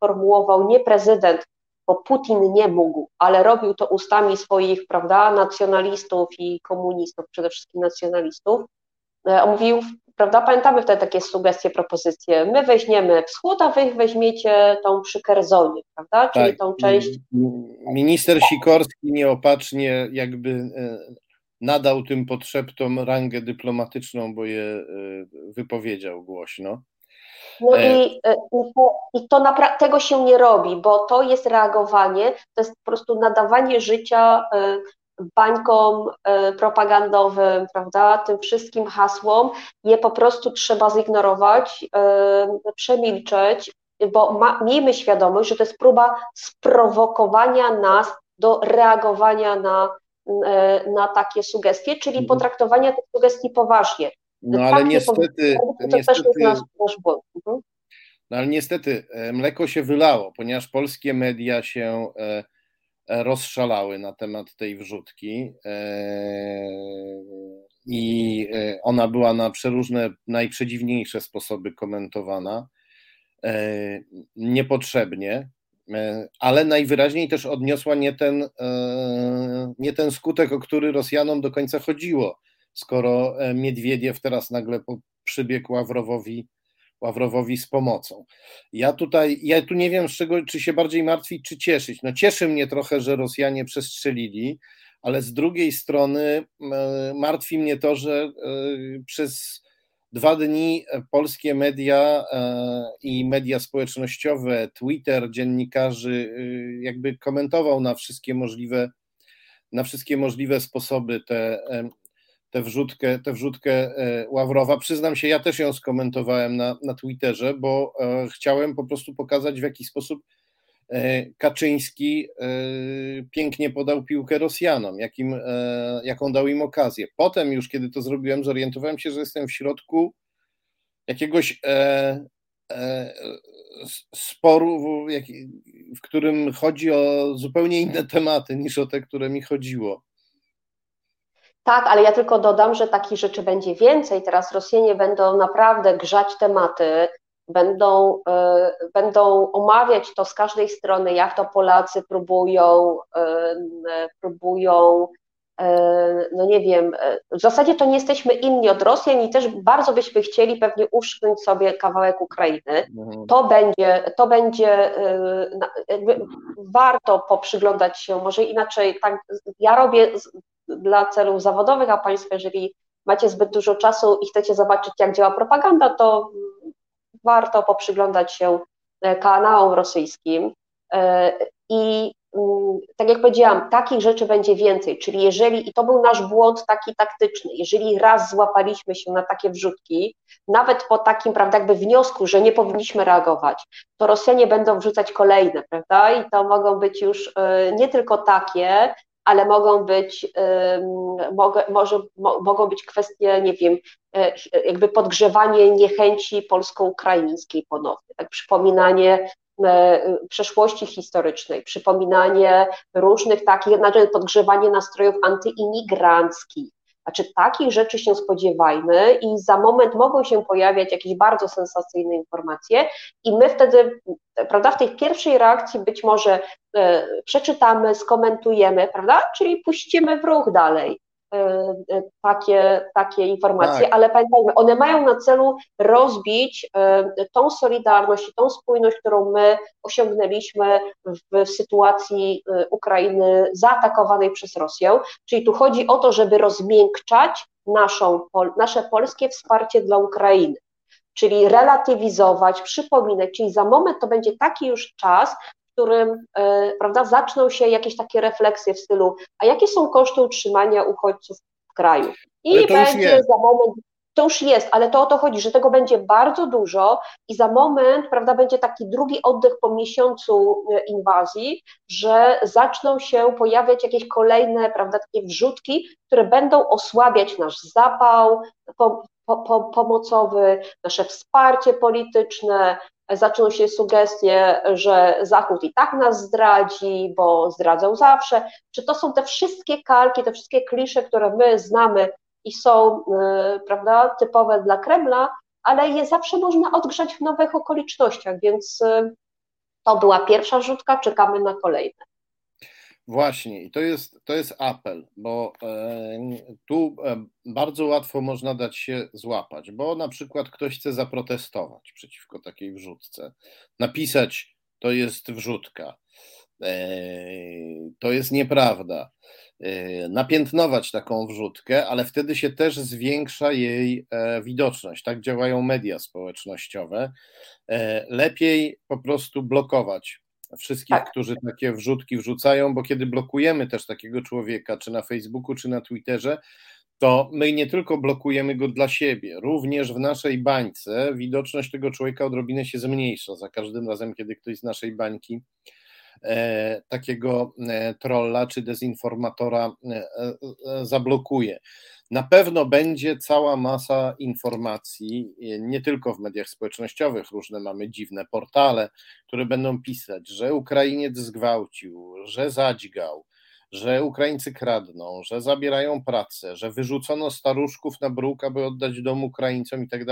formułował nie prezydent, bo Putin nie mógł, ale robił to ustami swoich, prawda, nacjonalistów i komunistów, przede wszystkim nacjonalistów, e, mówił, prawda, pamiętamy wtedy takie sugestie, propozycje, my weźmiemy wschód, a wy weźmiecie tą przy Kerzonie, prawda, czyli tak. tą część... Minister Sikorski nieopatrznie jakby e, nadał tym potrzebom rangę dyplomatyczną, bo je e, wypowiedział głośno. No e, i, e, i, to, i to tego się nie robi, bo to jest reagowanie, to jest po prostu nadawanie życia bańkom propagandowym, prawda, tym wszystkim hasłom, je po prostu trzeba zignorować, przemilczeć, bo ma, miejmy świadomość, że to jest próba sprowokowania nas do reagowania na E, na takie sugestie, czyli mhm. potraktowania tych sugestii poważnie. No ale tak niestety, to niestety, też jest nasz, nasz błąd. Mhm. No ale niestety e, mleko się wylało, ponieważ polskie media się e, rozszalały na temat tej wrzutki i ona była na przeróżne, najprzedziwniejsze sposoby komentowana niepotrzebnie. E, ale najwyraźniej też odniosła nie ten, e, nie ten skutek, o który Rosjanom do końca chodziło, skoro e, Miedwiediew teraz nagle przybiegł Ławrowowi, Ławrowowi z pomocą. Ja tutaj, ja tu nie wiem, z czego, czy się bardziej martwić, czy cieszyć. No cieszy mnie trochę, że Rosjanie przestrzelili, ale z drugiej strony martwi mnie to, że przez Dwa dni polskie media e, i media społecznościowe, Twitter, dziennikarzy e, jakby komentował na wszystkie możliwe, na wszystkie możliwe sposoby te, te wrzutkę, tę wrzutkę e, Ławrowa. Przyznam się, ja też ją skomentowałem na, na Twitterze, bo chciałem po prostu pokazać, w jaki sposób Kaczyński pięknie podał piłkę Rosjanom, jakim, jaką dał im okazję. Potem już, kiedy to zrobiłem, zorientowałem się, że jestem w środku jakiegoś sporu, w którym chodzi o zupełnie inne tematy niż o te, które mi chodziło. Tak, ale ja tylko dodam, że takich rzeczy będzie więcej. Teraz Rosjanie będą naprawdę grzać tematy, będą, y, będą omawiać to z każdej strony, jak to Polacy próbują, y, próbują E, no nie wiem, e, w zasadzie to nie jesteśmy inni od Rosjan i też bardzo byśmy chcieli pewnie uszczknąć sobie kawałek Ukrainy. Mhm. To będzie, to będzie jakby warto poprzyglądać się, może inaczej, tak, ja robię dla celów zawodowych, a Państwo, jeżeli macie zbyt dużo czasu i chcecie zobaczyć, jak działa propaganda, to warto poprzyglądać się kanałom rosyjskim. I Mm, tak jak powiedziałam, takich rzeczy będzie więcej, czyli jeżeli, i to był nasz błąd taki taktyczny, jeżeli raz złapaliśmy się na takie wrzutki, nawet po takim, prawda, jakby wniosku, że nie powinniśmy reagować, to Rosjanie będą wrzucać kolejne, prawda, i to mogą być już y, nie tylko takie, ale mogą być, mogę, może, mogą być kwestie, nie wiem, e, jakby podgrzewanie niechęci polsko-ukraińskiej ponownie, tak, przypominanie E, przeszłości historycznej, przypominanie różnych takich, znaczy podgrzewanie nastrojów antyimigranckich. Znaczy takich rzeczy się spodziewajmy i za moment mogą się pojawiać jakieś bardzo sensacyjne informacje i my wtedy, prawda, w tej pierwszej reakcji być może e, przeczytamy, skomentujemy, prawda, czyli puścimy w ruch dalej. E, e, takie, takie informacje, tak. ale pamiętajmy, one mają na celu rozbić e, tą solidarność i tą spójność, którą my osiągnęliśmy w, w sytuacji Ukrainy zaatakowanej przez Rosję. Czyli tu chodzi o to, żeby rozmiękczać naszą, nasze polskie wsparcie dla Ukrainy czyli relatywizować, przypominać, czyli za moment to będzie taki już czas, którym e, prawda, zaczną się jakieś takie refleksje w stylu, a jakie są koszty utrzymania uchodźców w kraju? I będzie za moment, to już jest, ale to o to chodzi, że tego będzie bardzo dużo i za moment, prawda, będzie taki drugi oddech po miesiącu e, inwazji, że zaczną się pojawiać jakieś kolejne, prawda, takie wrzutki, które będą osłabiać nasz zapał po, po, po, pomocowy, nasze wsparcie polityczne, zaczną się sugestie, że Zachód i tak nas zdradzi, bo zdradzał zawsze. Czy to są te wszystkie kalki, te wszystkie klisze, które my znamy i są y, prawda, typowe dla Kremla, ale je zawsze można odgrzać w nowych okolicznościach, więc y, to była pierwsza rzutka, czekamy na kolejne. Właśnie, i to jest, to jest apel, bo e, tu e, bardzo łatwo można dać się złapać, bo na przykład ktoś chce zaprotestować przeciwko takiej wrzutce, napisać to jest wrzutka, e, to jest nieprawda, napiętnować taką wrzutkę, ale wtedy się też zwiększa jej widoczność. Tak działają media społecznościowe. Lepiej po prostu blokować wszystkich, tak. którzy takie wrzutki wrzucają, bo kiedy blokujemy też takiego człowieka, czy na Facebooku, czy na Twitterze, to my nie tylko blokujemy go dla siebie, również w naszej bańce widoczność tego człowieka odrobinę się zmniejsza za każdym razem, kiedy ktoś z naszej bańki e, takiego e, trolla czy dezinformatora e, e zablokuje. Na pewno będzie cała masa informacji, nie tylko w mediach społecznościowych, różne mamy dziwne portale, które będą pisać, że Ukrainiec zgwałcił, że zadźgał, że Ukraińcy kradną, że zabierają pracę, że wyrzucono staruszków na bruk, aby oddać dom Ukraińcom i tak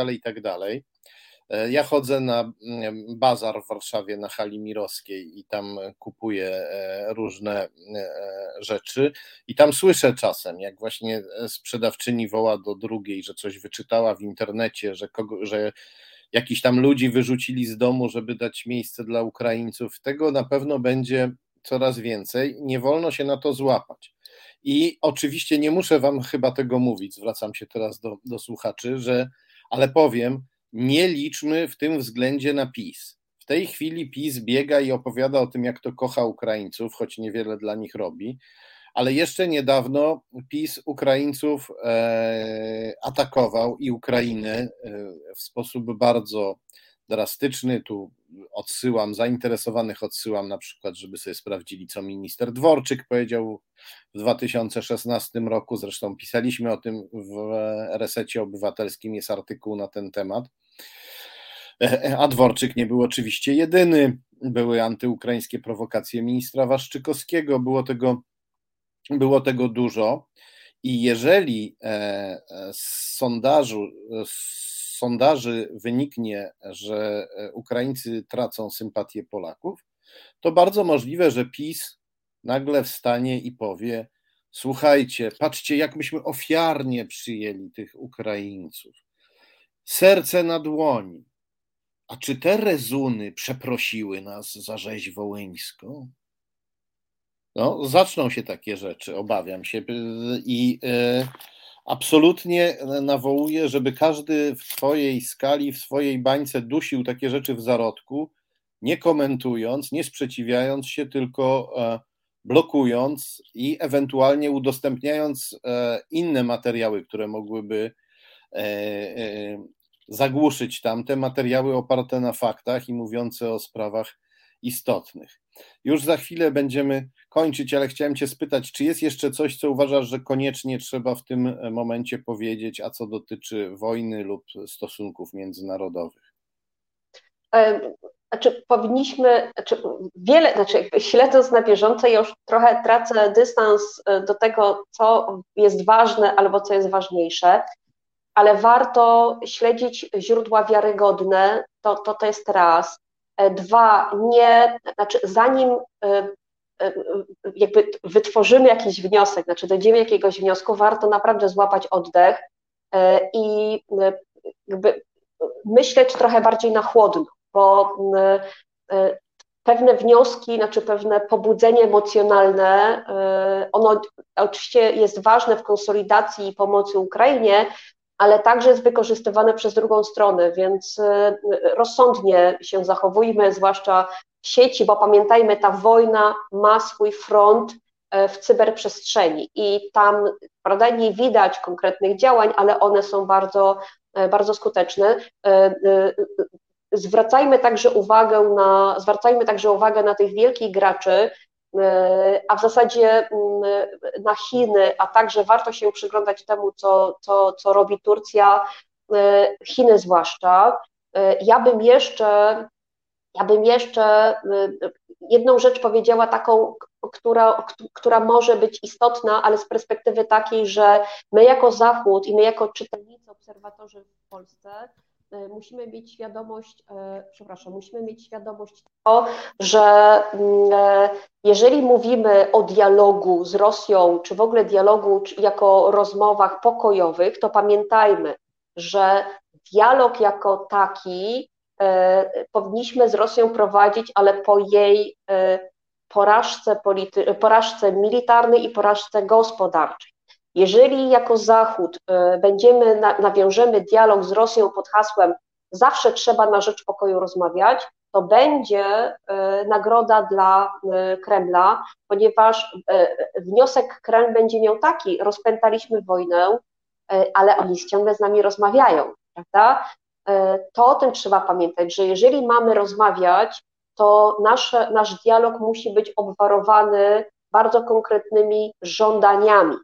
E, ja chodzę na mm, bazar w Warszawie na hali Mirowskiej i tam kupuję e, różne e, rzeczy i tam słyszę czasem, jak właśnie sprzedawczyni woła do drugiej, że coś wyczytała w internecie, że, kogo, że jakiś tam ludzi wyrzucili z domu, żeby dać miejsce dla Ukraińców. Tego na pewno będzie coraz więcej. Nie wolno się na to złapać. I oczywiście nie muszę Wam chyba tego mówić, zwracam się teraz do, do słuchaczy, że, ale powiem, nie liczmy w tym względzie na PiS. W tej chwili PiS biega i opowiada o tym, jak to kocha Ukraińców, choć niewiele dla nich robi, ale jeszcze niedawno PiS Ukraińców e, atakował i Ukrainę e, w sposób bardzo drastyczny. Tu odsyłam, zainteresowanych odsyłam na przykład, żeby sobie sprawdzili, co minister Dworczyk powiedział w 2016 roku. Zresztą pisaliśmy o tym w resecie obywatelskim, jest artykuł na ten temat. A Dworczyk nie był oczywiście jedyny. Były antyukraińskie prowokacje ministra Waszczykowskiego, było tego, było tego dużo. I jeżeli e, e, z sondażu, z sondaży wyniknie, że e, Ukraińcy tracą sympatię Polaków, to bardzo możliwe, że PiS nagle wstanie i powie: Słuchajcie, patrzcie, jak myśmy ofiarnie przyjęli tych Ukraińców. Serce na dłoni. A czy te rezuny przeprosiły nas za rzeź wołyńską? No, zaczną się takie rzeczy, obawiam się. I y, absolutnie nawołuję, żeby każdy w swojej skali, w swojej bańce dusił takie rzeczy w zarodku, nie komentując, nie sprzeciwiając się, tylko e, blokując i ewentualnie udostępniając e, inne materiały, które mogłyby e, zagłuszyć tamte materiały oparte na faktach i mówiące o sprawach istotnych. Już za chwilę będziemy kończyć, ale chciałem Cię spytać, czy jest jeszcze coś, co uważasz, że koniecznie trzeba w tym momencie powiedzieć, a co dotyczy wojny lub stosunków międzynarodowych? Znaczy, powinniśmy, znaczy wiele, znaczy śledząc na bieżąco, ja już trochę tracę dystans e, do tego, co jest ważne albo co jest ważniejsze, ale warto śledzić źródła wiarygodne, to, to, to jest raz. E, dwa, nie, znaczy zanim e, e, jakby wytworzymy jakiś wniosek, znaczy dojdziemy jakiegoś wniosku, warto naprawdę złapać oddech i jakby myśleć trochę bardziej na chłodno, bo pewne wnioski, znaczy pewne pobudzenie emocjonalne, ono oczywiście jest ważne w konsolidacji i pomocy Ukrainie, ale także jest wykorzystywane przez drugą stronę, więc y, rozsądnie się zachowujmy, zwłaszcza w sieci, bo pamiętajmy, ta wojna ma swój front e, w cyberprzestrzeni i tam prawda, nie widać konkretnych działań, ale one są bardzo, e, bardzo skuteczne. E, zwracajmy także uwagę na, zwracajmy także uwagę na tych wielkich graczy, a w zasadzie mm, na Chiny, a także warto się przyglądać temu, co, co, co robi Turcja, e, Chiny zwłaszcza. E, ja bym jeszcze, ja bym jeszcze jedną rzecz powiedziała taką, która, która może być istotna, ale z perspektywy takiej, że my jako Zachód i my jako czytelnicy, obserwatorzy w Polsce E, musimy mieć świadomość, e, przepraszam, musimy mieć świadomość tego, że mm, e, jeżeli mówimy o dialogu z Rosją, czy w ogóle dialogu jako rozmowach pokojowych, to pamiętajmy, że dialog jako taki powinniśmy z Rosją prowadzić, ale po jej porażce, polity- porażce militarnej i porażce gospodarczej. Jeżeli jako Zachód e, będziemy, nawiążemy dialog z Rosją pod hasłem zawsze trzeba na rzecz pokoju rozmawiać, to będzie e, nagroda dla e, Kremla, ponieważ wniosek Kreml będzie miał taki, rozpętaliśmy wojnę, ale oni ciągle z nami rozmawiają, prawda? To o tym trzeba pamiętać, że jeżeli mamy rozmawiać, to nasze, nasz dialog musi być obwarowany bardzo konkretnymi żądaniami.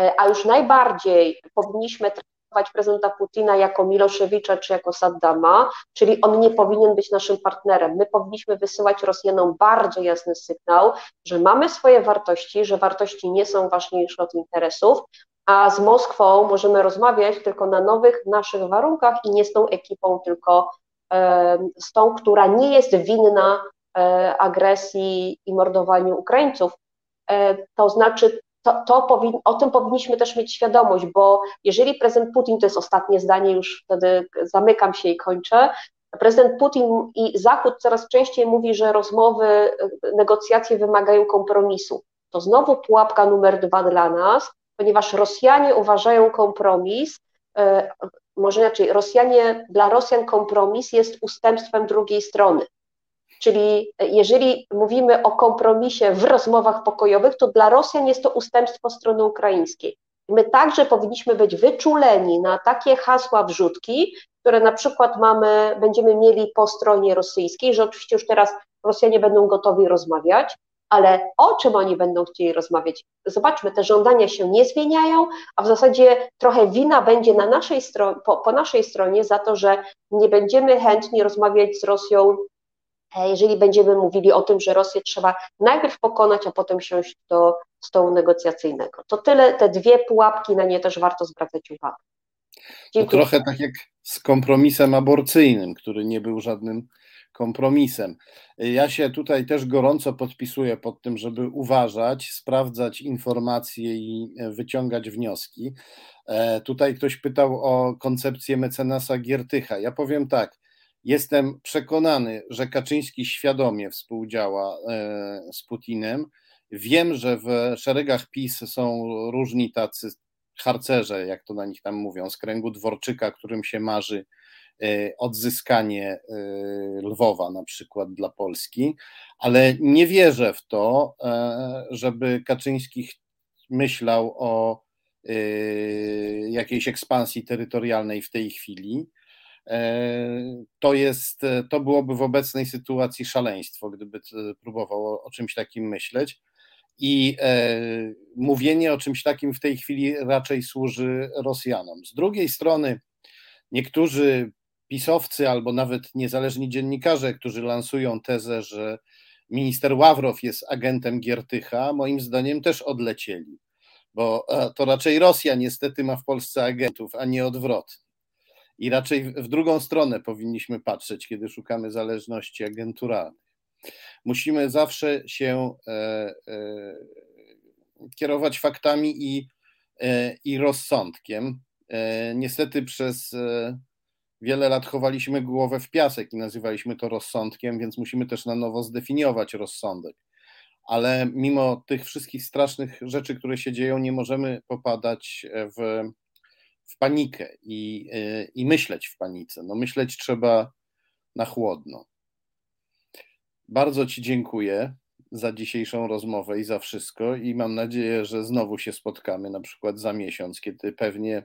E, a już najbardziej powinniśmy traktować prezydenta Putina jako Miloszewicza czy jako Saddama, czyli on nie powinien być naszym partnerem. My powinniśmy wysyłać Rosjanom bardzo jasny sygnał, że mamy swoje wartości, że wartości nie są ważniejsze od interesów, a z Moskwą możemy rozmawiać tylko na nowych naszych warunkach i nie z tą ekipą, tylko z tą, która nie jest winna e, agresji i mordowaniu Ukraińców. E, to znaczy, to, to powin, o tym powinniśmy też mieć świadomość, bo jeżeli prezydent Putin, to jest ostatnie zdanie, już wtedy zamykam się i kończę, prezydent Putin i Zachód coraz częściej mówi, że rozmowy, negocjacje wymagają kompromisu. To znowu pułapka numer dwa dla nas, ponieważ Rosjanie uważają kompromis, e, może inaczej, Rosjanie, dla Rosjan kompromis jest ustępstwem drugiej strony. Czyli jeżeli mówimy o kompromisie w rozmowach pokojowych, to dla Rosjan jest to ustępstwo strony ukraińskiej. My także powinniśmy być wyczuleni na takie hasła wrzutki, które na przykład mamy, będziemy mieli po stronie rosyjskiej, że oczywiście już teraz Rosjanie będą gotowi rozmawiać, ale o czym oni będą chcieli rozmawiać? Zobaczmy, te żądania się nie zmieniają, a w zasadzie trochę wina będzie na naszej po, po naszej stronie za to, że nie będziemy chętni rozmawiać z Rosją, e, jeżeli będziemy mówili o tym, że Rosję trzeba najpierw pokonać, a potem siąść do stołu negocjacyjnego. To tyle, te dwie pułapki, na nie też warto zwracać uwagę. To trochę tak jak z kompromisem aborcyjnym, który nie był żadnym kompromisem. Ja się tutaj też gorąco podpisuję pod tym, żeby uważać, sprawdzać informacje i e, wyciągać wnioski. E, tutaj ktoś pytał o koncepcję mecenasa Giertycha. Ja powiem tak. Jestem przekonany, że Kaczyński świadomie współdziała e, z Putinem. Wiem, że w szeregach PiS są różni tacy harcerze, jak to na nich tam mówią, z kręgu Dworczyka, którym się marzy E, odzyskanie e, Lwowa na przykład dla Polski, ale nie wierzę w to, żeby Kaczyński myślał o jakiejś ekspansji terytorialnej w tej chwili. To jest, to byłoby w obecnej sytuacji szaleństwo, gdyby próbował o, o czymś takim myśleć. I e, mówienie o czymś takim w tej chwili raczej służy Rosjanom. Z drugiej strony, niektórzy pisowcy albo nawet niezależni dziennikarze, którzy lansują tezę, że minister Ławrow jest agentem Giertycha, moim zdaniem też odlecieli, bo e, to raczej Rosja niestety ma w Polsce agentów, a nie odwrotnie. I raczej w drugą stronę powinniśmy patrzeć, kiedy szukamy zależności agenturalnych. Musimy zawsze się e, e, kierować faktami i, e, i rozsądkiem. Niestety przez wiele lat chowaliśmy głowę w piasek i nazywaliśmy to rozsądkiem, więc musimy też na nowo zdefiniować rozsądek. Ale mimo tych wszystkich strasznych rzeczy, które się dzieją, nie możemy popadać w, w panikę i, i myśleć w panice. No, myśleć trzeba na chłodno. Bardzo Ci dziękuję za dzisiejszą rozmowę i za wszystko, i mam nadzieję, że znowu się spotkamy, na przykład za miesiąc, kiedy pewnie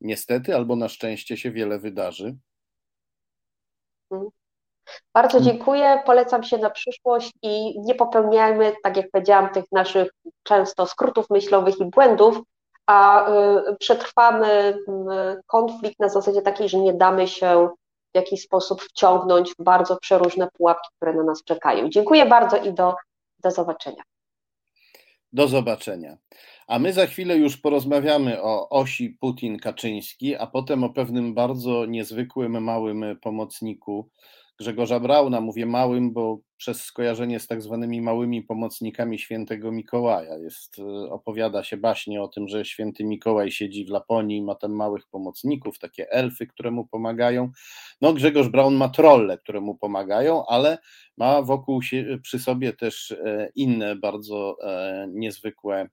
niestety albo na szczęście się wiele wydarzy. Bardzo dziękuję, polecam się na przyszłość i nie popełniajmy, tak jak powiedziałam, tych naszych często skrótów myślowych i błędów, a y, przetrwamy konflikt na zasadzie takiej, że nie damy się w jakiś sposób wciągnąć w bardzo przeróżne pułapki, które na nas czekają. Dziękuję bardzo i do, do zobaczenia. Do zobaczenia. A my za chwilę już porozmawiamy o osi Putin-Kaczyński, a potem o pewnym bardzo niezwykłym, małym pomocniku Grzegorza Brauna. Mówię małym, bo przez skojarzenie z tak zwanymi małymi pomocnikami świętego Mikołaja. Jest, e, opowiada się baśnie o tym, że święty Mikołaj siedzi w Laponii ma tam małych pomocników, takie elfy, które mu pomagają. No Grzegorz Braun ma trolle, które mu pomagają, ale ma wokół się, przy sobie też e, inne bardzo e, niezwykłe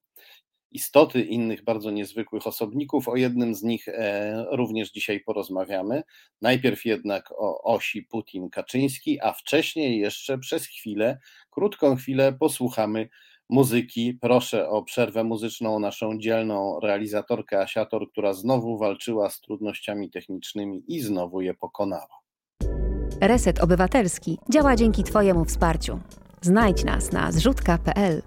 istoty innych bardzo niezwykłych osobników. O jednym z nich e, również dzisiaj porozmawiamy. Najpierw jednak o osi Putin-Kaczyński, a wcześniej jeszcze przez chwilę, krótką chwilę posłuchamy muzyki. Proszę o przerwę muzyczną naszą dzielną realizatorkę Asiator, która znowu walczyła z trudnościami technicznymi i znowu je pokonała. Reset Obywatelski działa dzięki Twojemu wsparciu. Znajdź nas na zrzutka.pl.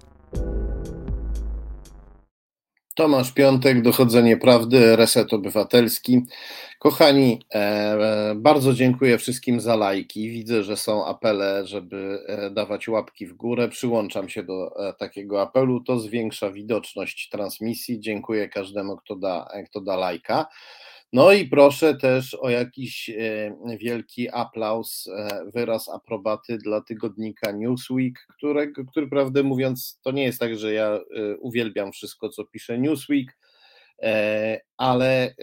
Tomasz Piątek, Dochodzenie Prawdy, Reset Obywatelski. Kochani, e, bardzo dziękuję wszystkim za lajki. Widzę, że są apele, żeby e, dawać łapki w górę. Przyłączam się do e, takiego apelu. To zwiększa widoczność transmisji. Dziękuję każdemu, kto da, kto da lajka. No i proszę też o jakiś e, wielki aplauz, e, wyraz aprobaty dla tygodnika Newsweek, którego, który prawdę mówiąc, to nie jest tak, że ja e, uwielbiam wszystko, co pisze Newsweek, ale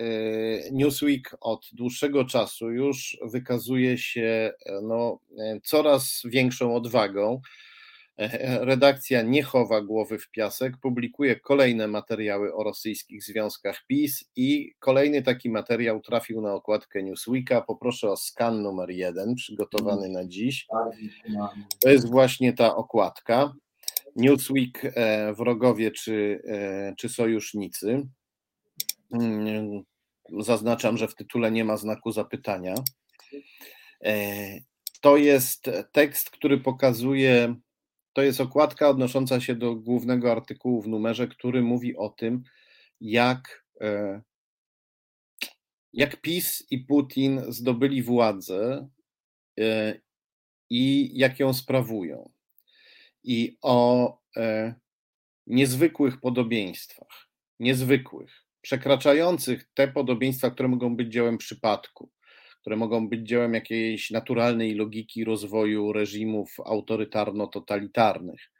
Newsweek od dłuższego czasu już wykazuje się no, coraz większą odwagą redakcja nie chowa głowy w piasek, publikuje kolejne materiały o rosyjskich związkach PiS i kolejny taki materiał trafił na okładkę Newsweeka. Poproszę o skan numer jeden, przygotowany na dziś. To jest właśnie ta okładka. Newsweek, e, wrogowie czy, e, czy sojusznicy. Mm, zaznaczam, że w tytule nie ma znaku zapytania. To jest tekst, który pokazuje, to jest okładka odnosząca się do głównego artykułu w numerze, który mówi o tym, jak, jak PiS i Putin zdobyli władzę i jak ją sprawują. I o niezwykłych podobieństwach, niezwykłych, przekraczających te podobieństwa, które mogą być dziełem przypadku, które mogą być dziełem jakiejś naturalnej logiki rozwoju reżimów autorytarno-totalitarnych.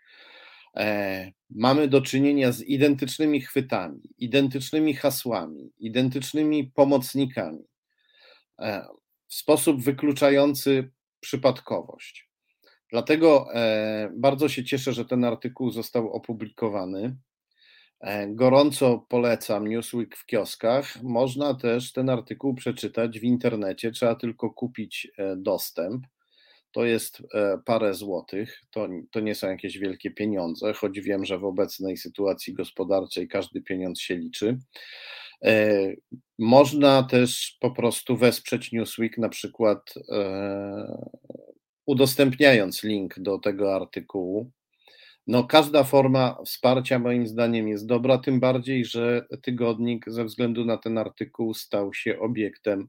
E, mamy do czynienia z identycznymi chwytami, identycznymi hasłami, identycznymi pomocnikami e, w sposób wykluczający przypadkowość. Dlatego e, bardzo się cieszę, że ten artykuł został opublikowany. E, gorąco polecam Newsweek w kioskach. Można też ten artykuł przeczytać w internecie, trzeba tylko kupić e, dostęp. To jest parę złotych, to, to nie są jakieś wielkie pieniądze, choć wiem, że w obecnej sytuacji gospodarczej każdy pieniądz się liczy. Można też po prostu wesprzeć Newsweek, na przykład udostępniając link do tego artykułu. No, każda forma wsparcia moim zdaniem jest dobra, tym bardziej, że tygodnik ze względu na ten artykuł stał się obiektem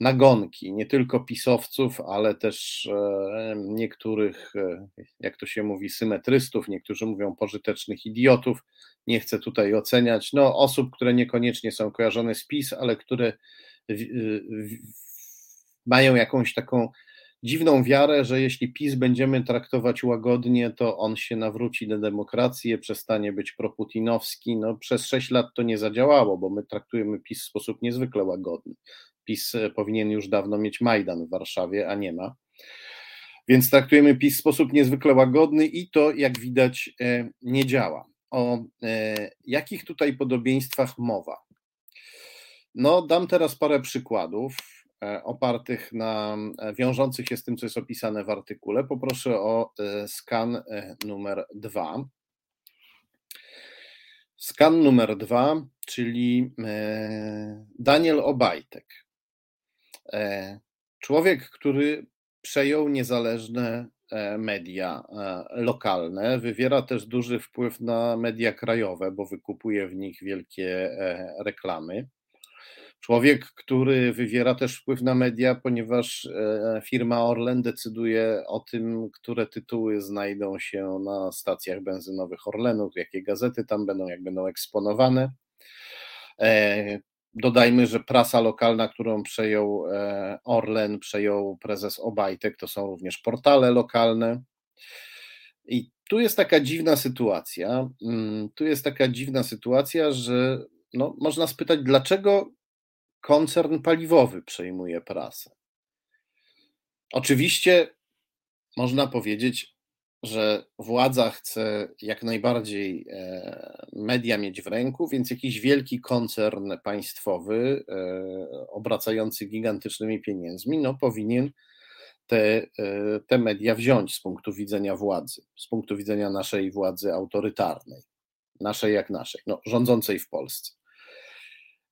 nagonki, nie tylko pisowców, ale też e, niektórych, e, jak to się mówi, symetrystów, niektórzy mówią pożytecznych idiotów. Nie chcę tutaj oceniać, no, osób, które niekoniecznie są kojarzone z PiS, ale które mają jakąś taką dziwną wiarę, że jeśli PiS będziemy traktować łagodnie, to on się nawróci do demokracji, przestanie być proputinowski. No, przez sześć lat to nie zadziałało, bo my traktujemy PiS w sposób niezwykle łagodny. PiS e, powinien już dawno mieć Majdan w Warszawie, a nie ma. Więc traktujemy PiS w sposób niezwykle łagodny i to, jak widać, e, nie działa. O e, jakich tutaj podobieństwach mowa? No, dam teraz parę przykładów. E, opartych na e, wiążących się z tym, co jest opisane w artykule. Poproszę o e, skan numer dwa. Skan numer dwa, czyli Daniel Obajtek. Człowiek, który przejął niezależne media lokalne, wywiera też duży wpływ na media krajowe, bo wykupuje w nich wielkie reklamy. Człowiek, który wywiera też wpływ na media, ponieważ e, firma Orlen decyduje o tym, które tytuły znajdą się na stacjach benzynowych Orlenu, jakie gazety tam będą, jak będą eksponowane. E, dodajmy, że prasa lokalna, którą przejął e, Orlen, przejął prezes Obajtek, to są również portale lokalne. I tu jest taka dziwna sytuacja. Mm, tu jest taka dziwna sytuacja, że no, można spytać, dlaczego koncern paliwowy przejmuje prasę. Oczywiście można powiedzieć, że władza chce jak najbardziej e, media mieć w ręku, więc jakiś wielki koncern państwowy, e, obracający gigantycznymi pieniędzmi, no powinien te, e, te media wziąć z punktu widzenia władzy, z punktu widzenia naszej władzy autorytarnej, naszej jak naszej, no, rządzącej w Polsce.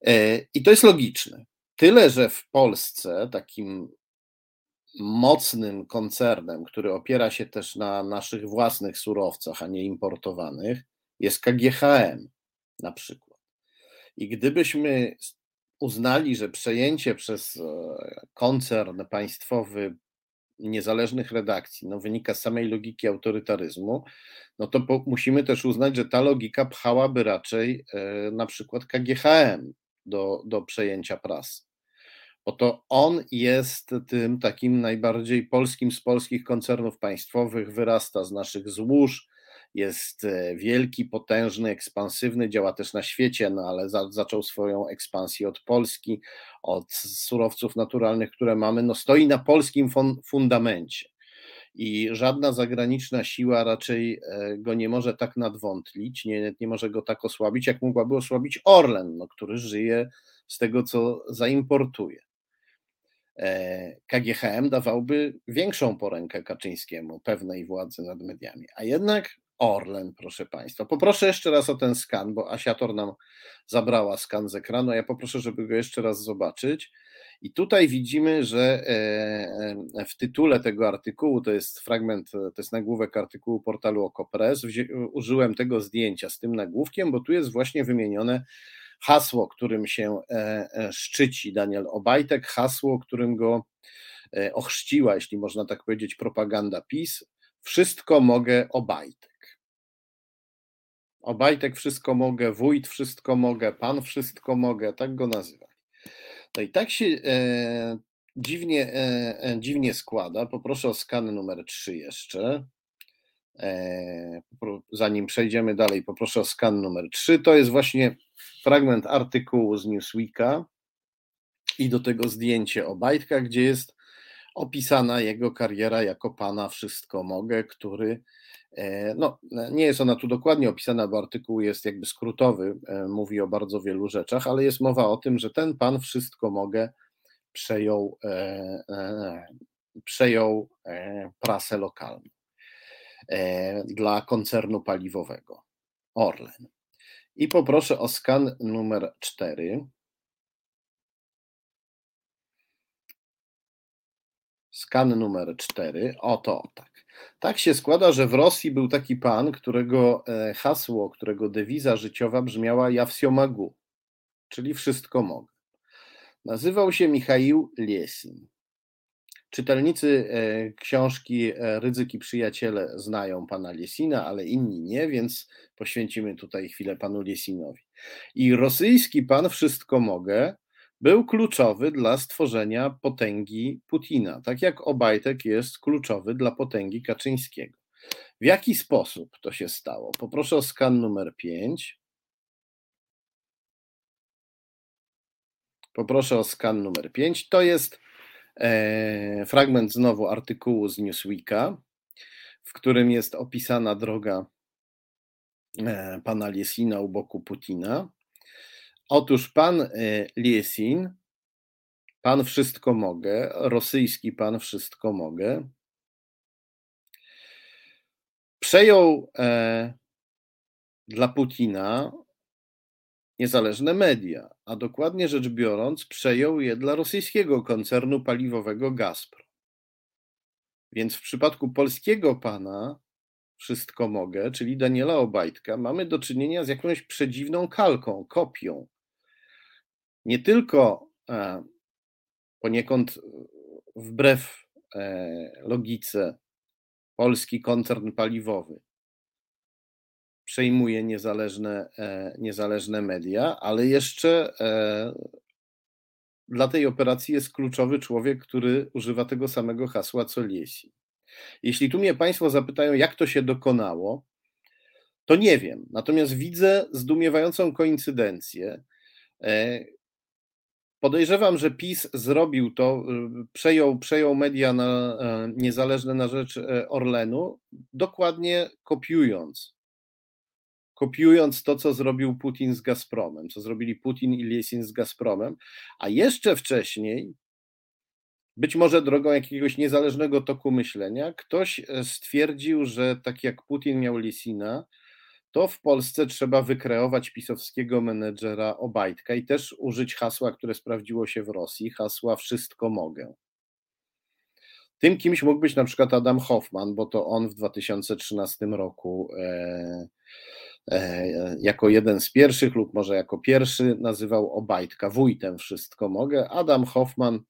E, I to jest logiczne. Tyle, że w Polsce takim mocnym koncernem, który opiera się też na naszych własnych surowcach, a nie importowanych, jest KGHM na przykład. I gdybyśmy uznali, że przejęcie przez e, koncern państwowy niezależnych redakcji no, wynika z samej logiki autorytaryzmu, no to po, musimy też uznać, że ta logika pchałaby raczej e, na przykład KGHM, do, do przejęcia prasy. Oto on jest tym takim najbardziej polskim z polskich koncernów państwowych, wyrasta z naszych złóż, jest e, wielki, potężny, ekspansywny, działa też na świecie, no ale za, zaczął swoją ekspansję od Polski, od surowców naturalnych, które mamy, no stoi na polskim fundamencie i żadna zagraniczna siła raczej e, go nie może tak nadwątlić, nie, nie może go tak osłabić, jak mogłaby osłabić Orlen, no, który żyje z tego, co zaimportuje. E, KGHM dawałby większą porękę Kaczyńskiemu, pewnej władzy nad mediami, a jednak Orlen, proszę Państwa. Poproszę jeszcze raz o ten skan, bo Asiator nam zabrała skan z ekranu. Ja poproszę, żeby go jeszcze raz zobaczyć. I tutaj widzimy, że e, e, w tytule tego artykułu, to jest fragment, to jest nagłówek artykułu portalu Okopres, użyłem tego zdjęcia z tym nagłówkiem, bo tu jest właśnie wymienione hasło, którym się e, szczyci Daniel Obajtek, hasło, którym go ochrzciła, jeśli można tak powiedzieć, propaganda PiS. Wszystko mogę Obajtek. Obajtek wszystko mogę, wójt wszystko mogę, pan wszystko mogę, tak go nazywa. I tak się e, dziwnie, e, e dziwnie składa. Poproszę o skan numer 3 jeszcze. E, zanim przejdziemy dalej, poproszę o skan numer 3. To jest właśnie fragment artykułu z Newsweeka i do tego zdjęcie Obajtka, gdzie jest opisana jego kariera jako pana wszystko mogę, który E, no, nie jest ona tu dokładnie opisana, bo artykuł jest jakby skrótowy, e, mówi o bardzo wielu rzeczach, ale jest mowa o tym, że ten pan wszystko mogę przejął, e, przejął prasę lokalną dla koncernu paliwowego Orlen. I poproszę o skan numer 4. Skan numer 4. Oto tak. Tak się składa, że w Rosji był taki pan, którego e, hasło, którego dewiza życiowa brzmiała Ja wsio magu, czyli wszystko mogę. Nazywał się Michał Liesin. Czytelnicy e, książki e, Rydzyki Przyjaciele znają pana Liesina, ale inni nie, więc poświęcimy tutaj chwilę panu Liesinowi. I rosyjski pan Wszystko Mogę był kluczowy dla stworzenia potęgi Putina, tak jak Obajtek jest kluczowy dla potęgi Kaczyńskiego. W jaki sposób to się stało? Poproszę o skan numer 5. Poproszę o skan numer 5. To jest e, fragment znowu artykułu z Newsweeka, w którym jest opisana droga e, pana Liesina u boku Putina. Otóż pan e, Liesin, pan wszystko mogę, rosyjski pan wszystko mogę, przejął e, dla Putina niezależne media, a dokładnie rzecz biorąc, przejął je dla rosyjskiego koncernu paliwowego Gazprom. Więc w przypadku polskiego pana wszystko mogę, czyli Daniela Obajtka, mamy do czynienia z jakąś przedziwną kalką, kopią nie tylko e, poniekąd wbrew e, logice polski koncern paliwowy przejmuje niezależne, e, niezależne media, ale jeszcze dla tej operacji jest kluczowy człowiek, który używa tego samego hasła co Liesi. Jeśli tu mnie Państwo zapytają, jak to się dokonało, to nie wiem. Natomiast widzę zdumiewającą koincydencję, Podejrzewam, że PiS zrobił to, y, przejął, przejął media na, e, niezależne na rzecz e, Orlenu, dokładnie kopiując. Kopiując to, co zrobił Putin z Gazpromem, co zrobili Putin i Liesin z Gazpromem, a jeszcze wcześniej, być może drogą jakiegoś niezależnego toku myślenia, ktoś e, stwierdził, że tak jak Putin miał Liesina, to w Polsce trzeba wykreować pisowskiego menedżera Obajtka i też użyć hasła, które sprawdziło się w Rosji, hasła wszystko mogę. Tym kimś mógł być na przykład Adam Hoffman, bo to on w 2013 roku e, e, jako jeden z pierwszych lub może jako pierwszy nazywał Obajtka wójtem wszystko mogę. Adam Hoffman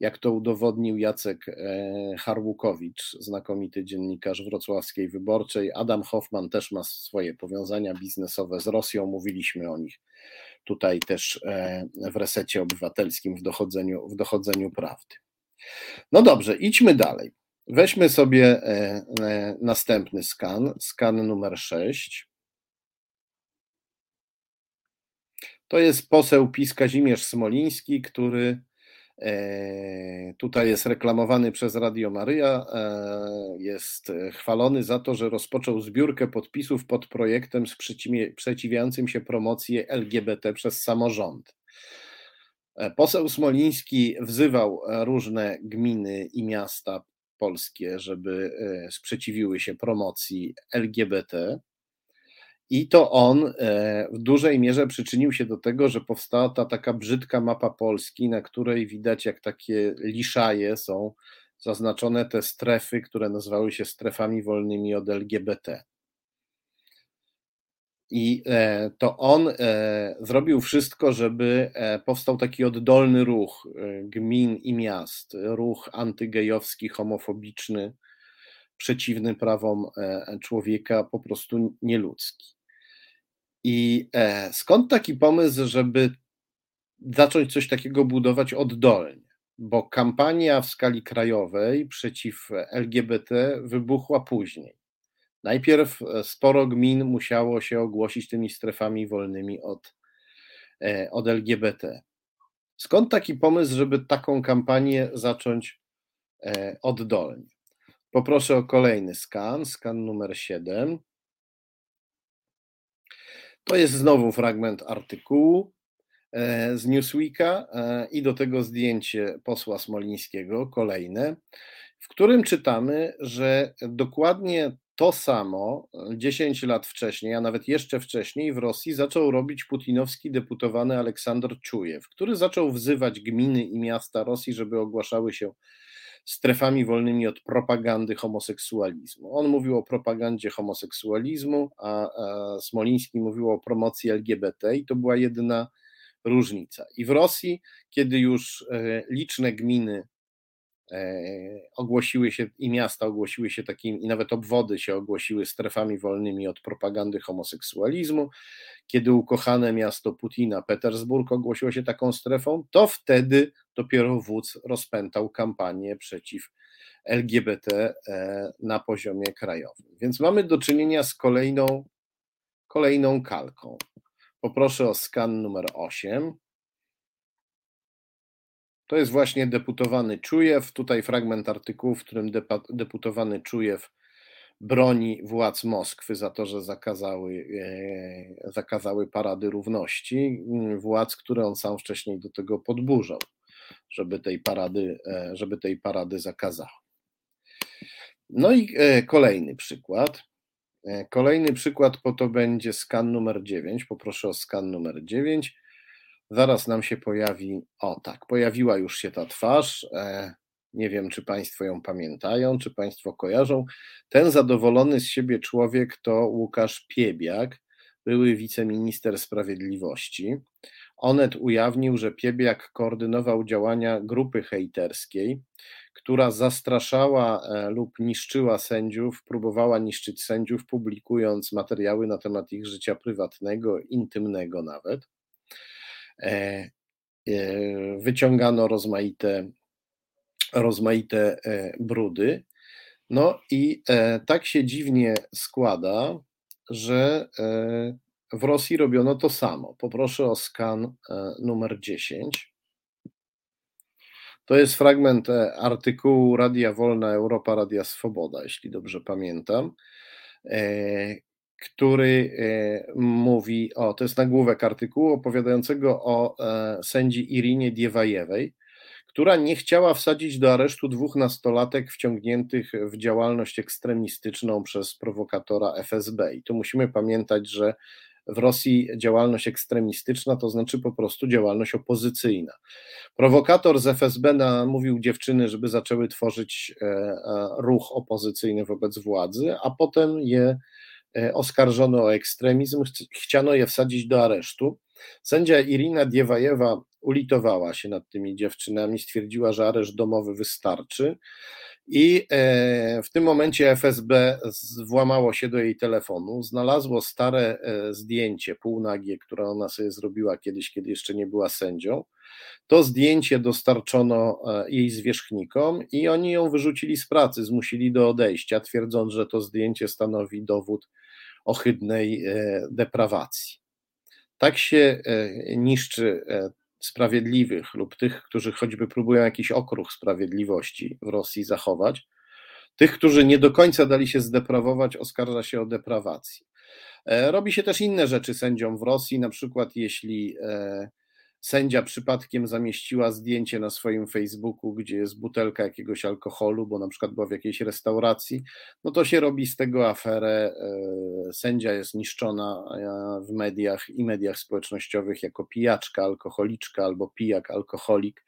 jak to udowodnił Jacek e, Harłukowicz, znakomity dziennikarz wrocławskiej wyborczej. Adam Hoffman też ma swoje powiązania biznesowe z Rosją, mówiliśmy o nich tutaj też e, w resecie obywatelskim w dochodzeniu, w dochodzeniu prawdy. No dobrze, idźmy dalej. Weźmy sobie e, następny skan, skan numer 6. To jest poseł PiS Kazimierz Smoliński, który tutaj jest reklamowany przez Radio Maryja, e, jest chwalony za to, że rozpoczął zbiórkę podpisów pod projektem sprzeciwiającym się promocji LGBT przez samorząd. E, poseł Smoliński wzywał różne gminy i miasta polskie, żeby sprzeciwiły się promocji LGBT. I to on w dużej mierze przyczynił się do tego, że powstała ta taka brzydka mapa Polski, na której widać, jak takie liszaje są zaznaczone te strefy, które nazywały się strefami wolnymi od LGBT. I e, to on e, zrobił wszystko, żeby e, powstał taki oddolny ruch gmin i miast, ruch antygejowski, homofobiczny, przeciwny prawom człowieka, po prostu nieludzki. I skąd taki pomysł, żeby zacząć coś takiego budować oddolnie? Bo kampania w skali krajowej przeciw LGBT wybuchła później. Najpierw e, sporo gmin musiało się ogłosić tymi strefami wolnymi od, e, od LGBT. Skąd taki pomysł, żeby taką kampanię zacząć e, oddolnie? Poproszę o kolejny skan, skan numer 7. To jest znowu fragment artykułu z Newsweeka i do tego zdjęcie posła Smolińskiego, kolejne, w którym czytamy, że dokładnie to samo 10 lat wcześniej, a nawet jeszcze wcześniej w Rosji zaczął robić putinowski deputowany Aleksander Czujew, który zaczął wzywać gminy i miasta Rosji, żeby ogłaszały się strefami wolnymi od propagandy homoseksualizmu. On mówił o propagandzie homoseksualizmu, a, a Smoliński mówił o promocji LGBT i to była jedyna różnica. I w Rosji, kiedy już e, liczne gminy ogłosiły się i miasta ogłosiły się takimi, i nawet obwody się ogłosiły strefami wolnymi od propagandy homoseksualizmu. Kiedy ukochane miasto Putina, Petersburg, ogłosiło się taką strefą, to wtedy dopiero wódz rozpętał kampanię przeciw LGBT e, na poziomie krajowym. Więc mamy do czynienia z kolejną, kolejną kalką. Poproszę o skan numer 8. To jest właśnie deputowany Czujew. Tutaj fragment artykułu, w którym deputowany Czujew broni władz Moskwy za to, że zakazały, e, zakazały parady równości, władz, które on sam wcześniej do tego podburzał, żeby tej parady, e, żeby tej parady zakazały. No i e, kolejny przykład. Kolejny przykład, po to będzie skan numer 9. Poproszę o skan numer 9. Zaraz nam się pojawi, o tak, pojawiła już się ta twarz. E, nie wiem, czy Państwo ją pamiętają, czy Państwo kojarzą. Ten zadowolony z siebie człowiek to Łukasz Piebiak, były wiceminister sprawiedliwości. Onet ujawnił, że Piebiak koordynował działania grupy hejterskiej, która zastraszała e, lub niszczyła sędziów, próbowała niszczyć sędziów, publikując materiały na temat ich życia prywatnego, intymnego nawet. E, e, wyciągano rozmaite, rozmaite e, brudy. No i tak się dziwnie składa, że w Rosji robiono to samo. Poproszę o skan numer 10. To jest fragment artykułu Radia Wolna Europa, Radia Swoboda, jeśli dobrze pamiętam, który e, mówi o, to jest nagłówek artykułu opowiadającego o e, sędzi Irinie Diewajewej, która nie chciała wsadzić do aresztu dwóch nastolatek wciągniętych w działalność ekstremistyczną przez prowokatora FSB. I tu musimy pamiętać, że w Rosji działalność ekstremistyczna to znaczy po prostu działalność opozycyjna. Prowokator z FSB namówił dziewczyny, żeby zaczęły tworzyć e, ruch opozycyjny wobec władzy, a potem je E, oskarżono o ekstremizm, chciano je wsadzić do aresztu. Sędzia Irina Diewajewa ulitowała się nad tymi dziewczynami, stwierdziła, że areszt domowy wystarczy. I e, w tym momencie FSB włamało się do jej telefonu, znalazło stare e, zdjęcie półnagie, które ona sobie zrobiła kiedyś, kiedy jeszcze nie była sędzią. To zdjęcie dostarczono jej zwierzchnikom i oni ją wyrzucili z pracy, zmusili do odejścia, twierdząc, że to zdjęcie stanowi dowód ohydnej e, deprawacji. Tak się e, niszczy e, sprawiedliwych lub tych, którzy choćby próbują jakiś okruch sprawiedliwości w Rosji zachować. Tych, którzy nie do końca dali się zdeprawować, oskarża się o deprawację. Robi się też inne rzeczy sędziom w Rosji, na przykład jeśli sędzia przypadkiem zamieściła zdjęcie na swoim Facebooku, gdzie jest butelka jakiegoś alkoholu, bo na przykład była w jakiejś restauracji, no to się robi z tego aferę. E, sędzia jest niszczona w mediach i mediach społecznościowych jako pijaczka, alkoholiczka albo pijak, alkoholik.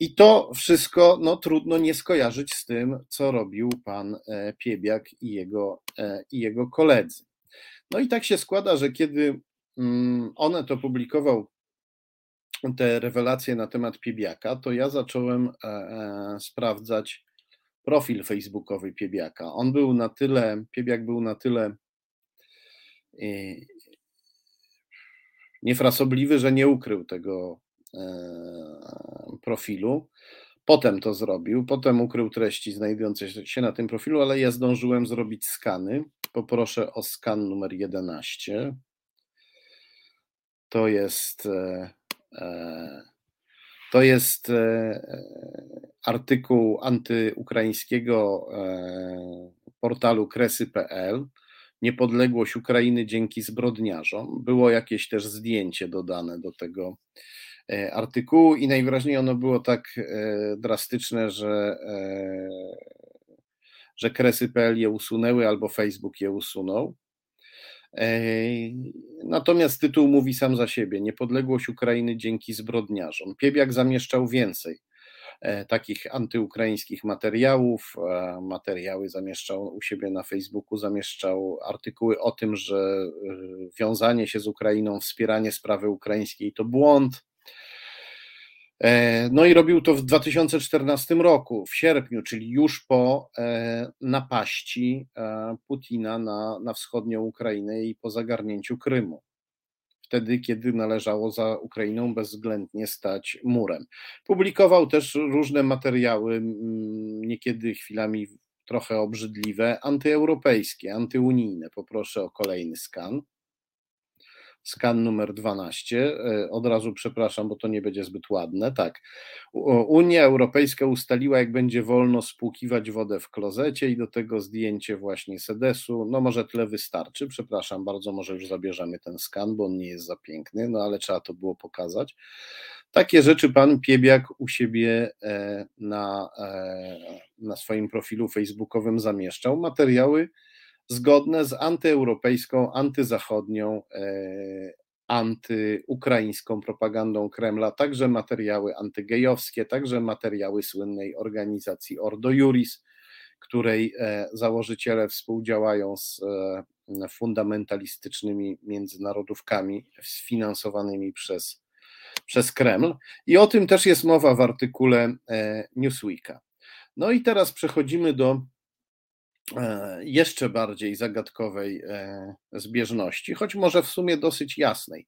I to wszystko no, trudno nie skojarzyć z tym, co robił pan Piebiak i jego, i jego koledzy. No i tak się składa, że kiedy one to publikował, te rewelacje na temat Piebiaka, to ja zacząłem e, e, sprawdzać profil facebookowy Piebiaka. On był na tyle, Piebiak był na tyle e, niefrasobliwy, że nie ukrył tego profilu. Potem to zrobił, potem ukrył treści znajdujące się na tym profilu, ale ja zdążyłem zrobić skany Poproszę o skan numer 11. To jest e, e, to jest e, artykuł antyukraińskiego portalu kresy.pl. Niepodległość Ukrainy dzięki zbrodniarzom. Było jakieś też zdjęcie dodane do tego artykułu i najwyraźniej ono było tak drastyczne, że że kresy.pl je usunęły albo Facebook je usunął. Natomiast tytuł mówi sam za siebie: Niepodległość Ukrainy dzięki zbrodniarzom. Piebiak zamieszczał więcej e, takich antyukraińskich materiałów. E, materiały zamieszczał u siebie na Facebooku, zamieszczał artykuły o tym, że e, wiązanie się z Ukrainą, wspieranie sprawy ukraińskiej to błąd. E, no i robił to w 2014 roku, w sierpniu, czyli już po e, napaści e, Putina na, na wschodnią Ukrainę i po zagarnięciu Krymu. Wtedy, kiedy należało za Ukrainą bezwzględnie stać murem. Publikował też różne materiały, niekiedy chwilami trochę obrzydliwe, antyeuropejskie, antyunijne. Poproszę o kolejny skan skan numer 12. E, od razu przepraszam, bo to nie będzie zbyt ładne. Tak. Unia Europejska ustaliła, jak będzie wolno spłukiwać wodę w klozecie i do tego zdjęcie właśnie sedesu. No może tyle wystarczy. Przepraszam bardzo, może już zabierzemy ten skan, bo on nie jest za piękny, no ale trzeba to było pokazać. Takie rzeczy pan Piebiak u siebie e, na, e, na swoim profilu facebookowym zamieszczał. Materiały zgodne z antyeuropejską, antyzachodnią, e, antyukraińską propagandą Kremla, także materiały antygejowskie, także materiały słynnej organizacji Ordo Juris, której e, założyciele współdziałają z e, fundamentalistycznymi międzynarodówkami sfinansowanymi przez, przez Kreml. I o tym też jest mowa w artykule Newsweeka. No i teraz przechodzimy do jeszcze bardziej zagadkowej e, zbieżności, choć może w sumie dosyć jasnej,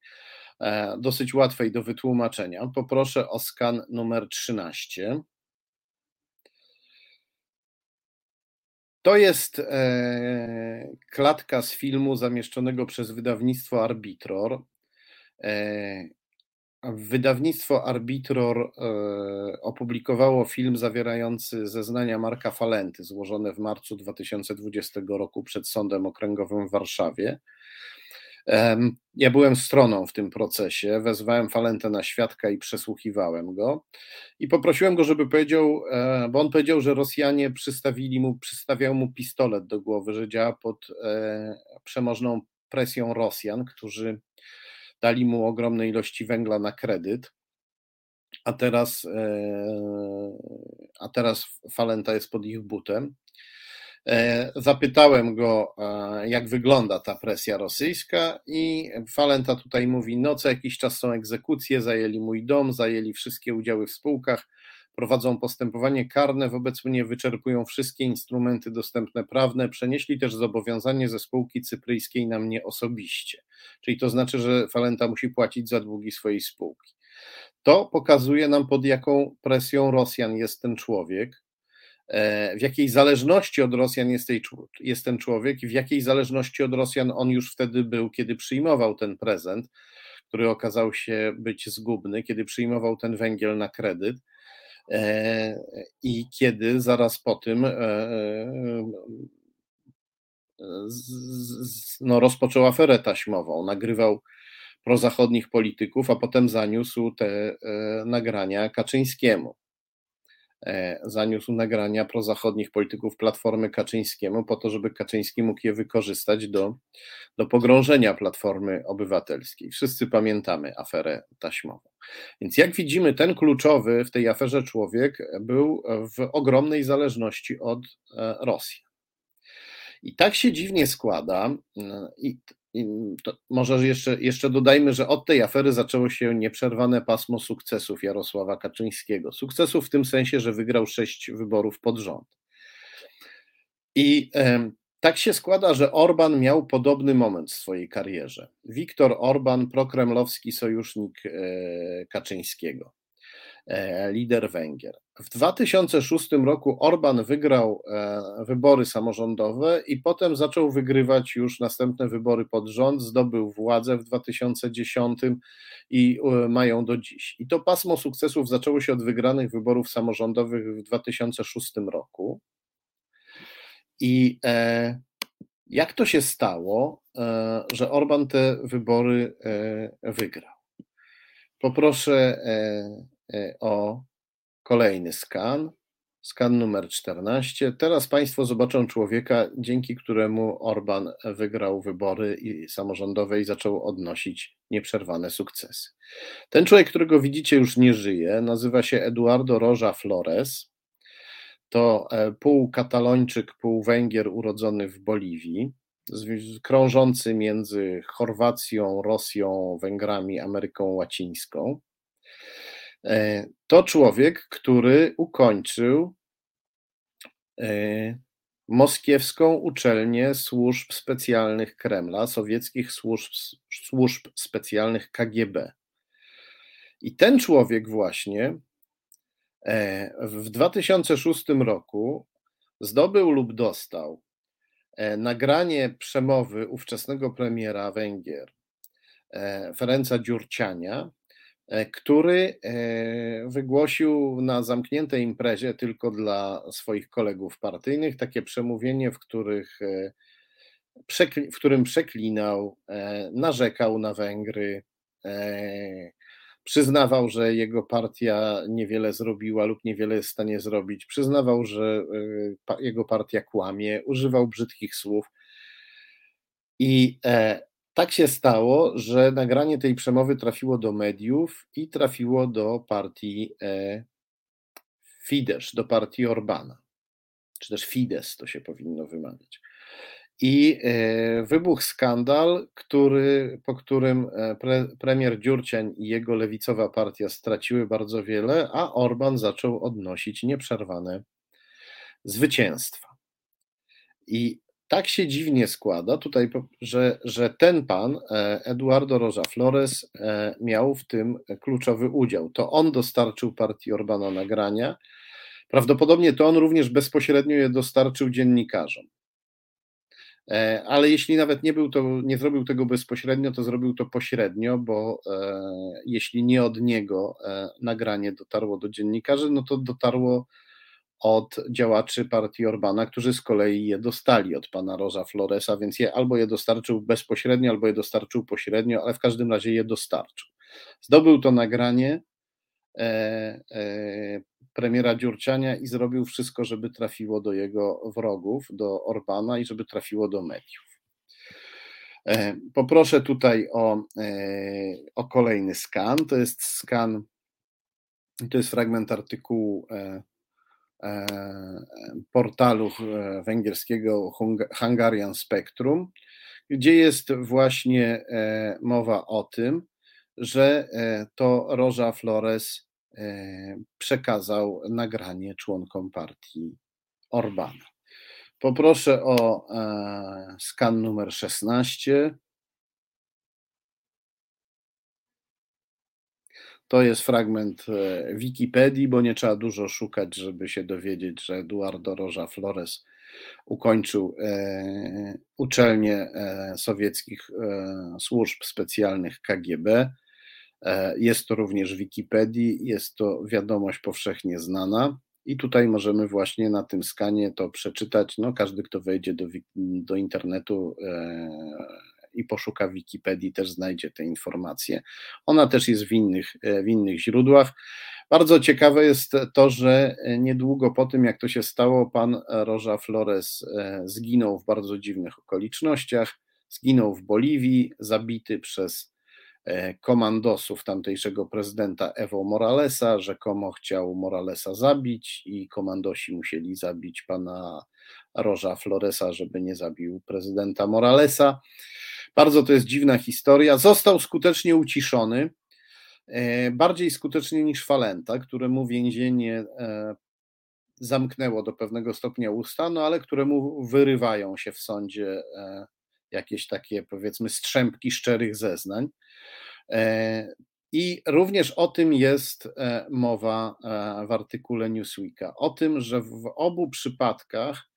e, dosyć łatwej do wytłumaczenia. Poproszę o skan numer 13. To jest klatka z filmu zamieszczonego przez wydawnictwo Arbitror. Wydawnictwo Arbitror e, opublikowało film zawierający zeznania Marka Falenty złożone w marcu 2020 roku przed Sądem Okręgowym w Warszawie. Ja byłem stroną w tym procesie, wezwałem Falentę na świadka i przesłuchiwałem go i poprosiłem go, żeby powiedział, e, bo on powiedział, że Rosjanie przystawili mu, przystawiał mu pistolet do głowy, że działa pod e, przemożną presją Rosjan, którzy dali mu ogromne ilości węgla na kredyt, a teraz, e, a teraz Falenta jest pod ich butem. E, zapytałem go, jak wygląda ta presja rosyjska, i Falenta tutaj mówi: No, co jakiś czas są egzekucje, zajęli mój dom, zajęli wszystkie udziały w spółkach, prowadzą postępowanie karne, wobec mnie wyczerpują wszystkie instrumenty dostępne prawne, przenieśli też zobowiązanie ze spółki cypryjskiej na mnie osobiście. Czyli to znaczy, że Falenta musi płacić za długi swojej spółki. To pokazuje nam, pod jaką presją Rosjan jest ten człowiek, e, w jakiej zależności od Rosjan jest, tej, jest ten człowiek, w jakiej zależności od Rosjan on już wtedy był, kiedy przyjmował ten prezent, który okazał się być zgubny, kiedy przyjmował ten węgiel na kredyt. E, I kiedy zaraz po tym e, e, no, rozpoczął aferę taśmową, nagrywał prozachodnich polityków, a potem zaniósł te nagrania Kaczyńskiemu. Zaniósł nagrania prozachodnich polityków Platformy Kaczyńskiemu po to, żeby Kaczyński mógł je wykorzystać do, do pogrążenia Platformy Obywatelskiej. Wszyscy pamiętamy aferę taśmową. Więc jak widzimy, ten kluczowy w tej aferze człowiek był w ogromnej zależności od Rosji. I tak się dziwnie składa, i, i może jeszcze, jeszcze dodajmy, że od tej afery zaczęło się nieprzerwane pasmo sukcesów Jarosława Kaczyńskiego. Sukcesów w tym sensie, że wygrał sześć wyborów pod rząd. I tak się składa, że Orban miał podobny moment w swojej karierze. Viktor Orban, prokremlowski sojusznik e, Kaczyńskiego. E, lider Węgier. W 2006 roku Orban wygrał e, wybory samorządowe i potem zaczął wygrywać już następne wybory pod rząd, zdobył władzę w 2010 i e, mają do dziś. I to pasmo sukcesów zaczęło się od wygranych wyborów samorządowych w 2006 roku. I jak to się stało, że Orban te wybory wygrał? Poproszę E, o kolejny skan, skan numer 14. Teraz Państwo zobaczą człowieka, dzięki któremu Orban wygrał wybory samorządowe i zaczął odnosić nieprzerwane sukcesy. Ten człowiek, którego widzicie, już nie żyje, nazywa się Eduardo Roja Flores. To e, pół katalończyk, pół Węgier urodzony w Boliwii, krążący między Chorwacją, Rosją, Węgrami, Ameryką Łacińską. E, to człowiek, który ukończył e, moskiewską uczelnię służb specjalnych Kremla, sowieckich służb, służb specjalnych KGB. I ten człowiek właśnie e, w 2006 roku zdobył lub dostał nagranie przemowy ówczesnego premiera Węgier, Ferenca Dziurciania, który e, wygłosił na zamkniętej imprezie tylko dla swoich kolegów partyjnych takie przemówienie, w, których, e, w którym przeklinał, narzekał na Węgry, przyznawał, że jego partia niewiele zrobiła lub niewiele jest w stanie zrobić, przyznawał, że jego partia kłamie, używał brzydkich słów. I tak się stało, że nagranie tej przemowy trafiło do mediów i trafiło do partii e, Fidesz, do partii Orbana, czy też Fidesz to się powinno wymawiać. I e, wybuchł skandal, który, po którym e, pre, premier Dziurciań i jego lewicowa partia straciły bardzo wiele, a Orban zaczął odnosić nieprzerwane zwycięstwa. I tak się dziwnie składa tutaj, że, że ten pan, e, Eduardo Roja Flores, e, miał w tym kluczowy udział. To on dostarczył partii Orbana nagrania. Prawdopodobnie to on również bezpośrednio je dostarczył dziennikarzom. E, ale jeśli nawet nie, był to, nie zrobił tego bezpośrednio, to zrobił to pośrednio, bo jeśli nie od niego nagranie dotarło do dziennikarzy, no to dotarło od działaczy partii Orbana, którzy z kolei je dostali od pana Roza Floresa, więc je albo je dostarczył bezpośrednio, albo je dostarczył pośrednio, ale w każdym razie je dostarczył. Zdobył to nagranie e, e, premiera Dziurciania i zrobił wszystko, żeby trafiło do jego wrogów, do Orbana i żeby trafiło do mediów. E, poproszę tutaj o, e, o kolejny skan. To jest skan, to jest fragment artykułu E, portalu e, węgierskiego Hungarian Spectrum, gdzie jest właśnie e, mowa o tym, że to Roża Flores przekazał nagranie członkom partii Orbana. Poproszę o skan numer 16. To jest fragment e, Wikipedii, bo nie trzeba dużo szukać, żeby się dowiedzieć, że Eduardo Roja Flores ukończył e, uczelnię e, sowieckich służb specjalnych KGB. Jest to również w Wikipedii, jest to wiadomość powszechnie znana. I tutaj możemy właśnie na tym skanie to przeczytać. No, każdy, kto wejdzie do, do internetu, i poszuka w Wikipedii, też znajdzie te informacje. Ona też jest w innych, w innych źródłach. Bardzo ciekawe jest to, że niedługo po tym, jak to się stało, pan Roża Flores zginął w bardzo dziwnych okolicznościach. Zginął w Boliwii, zabity przez E, komandosów tamtejszego prezydenta Evo Moralesa. Rzekomo chciał Moralesa zabić i komandosi musieli zabić pana Roża Floresa, żeby nie zabił prezydenta Moralesa. Bardzo to jest dziwna historia. Został skutecznie uciszony, e, bardziej skutecznie niż Falenta, któremu więzienie e, zamknęło do pewnego stopnia usta, no ale któremu wyrywają się w sądzie jakieś takie powiedzmy strzępki szczerych zeznań. E, I również o tym jest e, mowa e, w artykule Newsweeka. O tym, że w obu przypadkach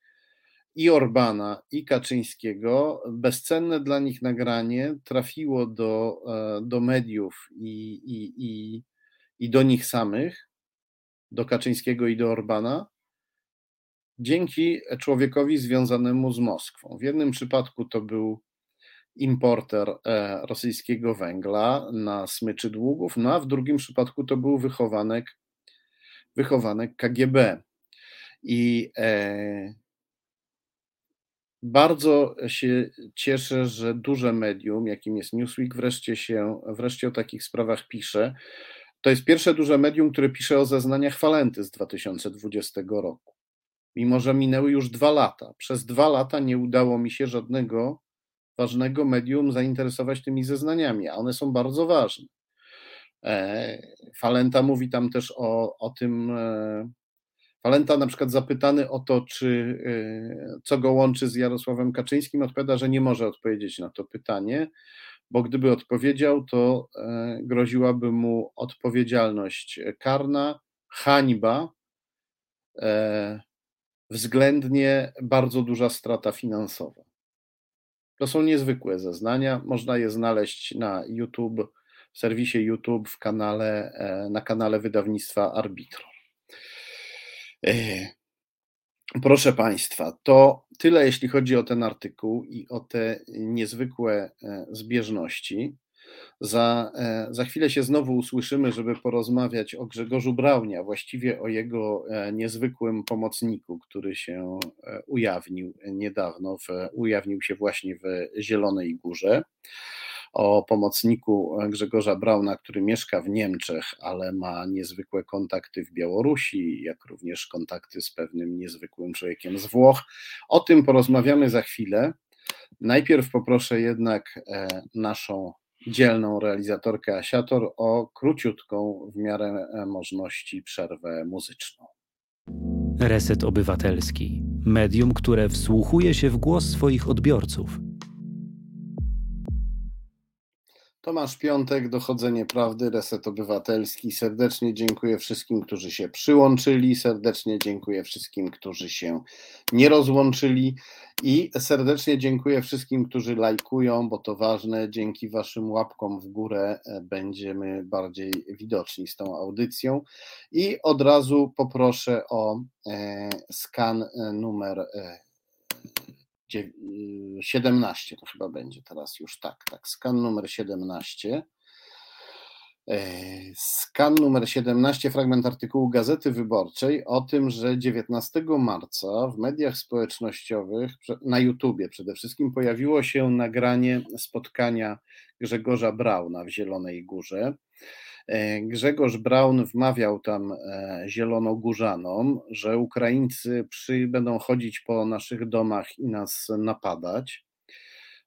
i Orbana, i Kaczyńskiego bezcenne dla nich nagranie trafiło do, do mediów i, i, i, i do nich samych, do Kaczyńskiego i do Orbana, dzięki człowiekowi związanemu z Moskwą. W jednym przypadku to był importer e, rosyjskiego węgla na smyczy długów, no a w drugim przypadku to był wychowanek, wychowanek KGB. I e, bardzo się cieszę, że duże medium, jakim jest Newsweek, wreszcie się wreszcie o takich sprawach pisze. To jest pierwsze duże medium, które pisze o zeznaniach Falenty z 2020 roku. Mimo, że minęły już dwa lata. Przez dwa lata nie udało mi się żadnego ważnego medium zainteresować tymi zeznaniami, a one są bardzo ważne. E, Falenta mówi tam też o, o tym. E, Falenta na przykład zapytany o to, czy e, co go łączy z Jarosławem Kaczyńskim, odpowiada, że nie może odpowiedzieć na to pytanie, bo gdyby odpowiedział, to groziłaby mu odpowiedzialność karna, hańba, względnie bardzo duża strata finansowa. To są niezwykłe zeznania. Można je znaleźć na YouTube, w serwisie YouTube, w kanale, e, na kanale wydawnictwa Arbitro. E, proszę Państwa, to tyle jeśli chodzi o ten artykuł i o te niezwykłe e, zbieżności. Za, e, za chwilę się znowu usłyszymy, żeby porozmawiać o Grzegorzu Braunie, a właściwie o jego niezwykłym pomocniku, który się ujawnił niedawno, w, ujawnił się właśnie w Zielonej Górze. O pomocniku Grzegorza Brauna, który mieszka w Niemczech, ale ma niezwykłe kontakty w Białorusi, jak również kontakty z pewnym niezwykłym człowiekiem z Włoch. O tym porozmawiamy za chwilę. Najpierw poproszę jednak naszą dzielną realizatorkę Asiator o króciutką w miarę e, możliwości przerwę muzyczną. Reset Obywatelski. Medium, które wsłuchuje się w głos swoich odbiorców. Tomasz Piątek, Dochodzenie Prawdy, Reset Obywatelski. Serdecznie dziękuję wszystkim, którzy się przyłączyli, serdecznie dziękuję wszystkim, którzy się nie rozłączyli i serdecznie dziękuję wszystkim, którzy lajkują, bo to ważne. Dzięki Waszym łapkom w górę e, będziemy bardziej widoczni z tą audycją. I od razu poproszę o e, skan e, numer 17 to chyba będzie teraz już tak, tak, skan numer 17. E, skan numer 17, fragment artykułu Gazety Wyborczej o tym, że 19 marca w mediach społecznościowych, na YouTubie przede wszystkim, pojawiło się nagranie spotkania Grzegorza Brauna w Zielonej Górze. E, Grzegorz Braun wmawiał tam e, zielonogórzanom, że Ukraińcy przy, będą chodzić po naszych domach i nas napadać.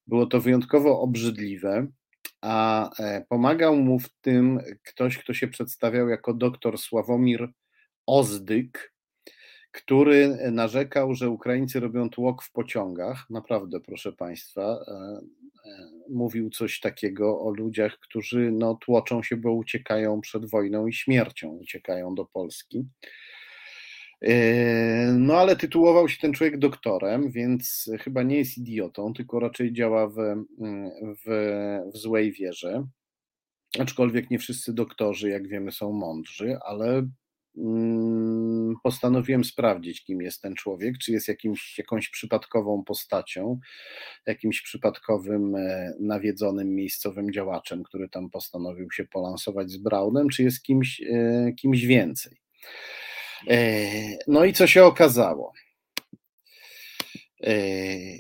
Było to wyjątkowo obrzydliwe, a e, pomagał mu w tym ktoś, kto się przedstawiał jako doktor Sławomir Ozdyk, który narzekał, że Ukraińcy robią tłok w pociągach. Naprawdę, proszę Państwa, mówił coś takiego o ludziach, którzy no, tłoczą się, bo uciekają przed wojną i śmiercią, uciekają do Polski. E, no ale tytułował się ten człowiek doktorem, więc chyba nie jest idiotą, tylko raczej działa w, w, w złej wierze. Aczkolwiek nie wszyscy doktorzy, jak wiemy, są mądrzy, ale postanowiłem sprawdzić, kim jest ten człowiek, czy jest jakimś, jakąś przypadkową postacią, jakimś przypadkowym e, nawiedzonym miejscowym działaczem, który tam postanowił się polansować z Brownem, czy jest kimś, e, kimś więcej. No i co się okazało?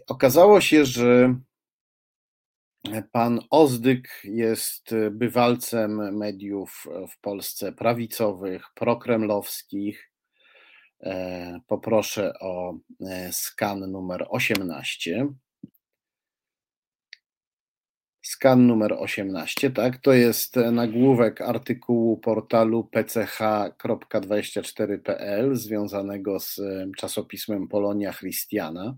Okazało się, że Pan Ozdyk jest bywalcem mediów w Polsce prawicowych, prokremlowskich. E, poproszę o e, skan numer 18. Skan numer 18, tak, to jest nagłówek artykułu portalu pch.24.pl związanego z czasopismem Polonia Christiana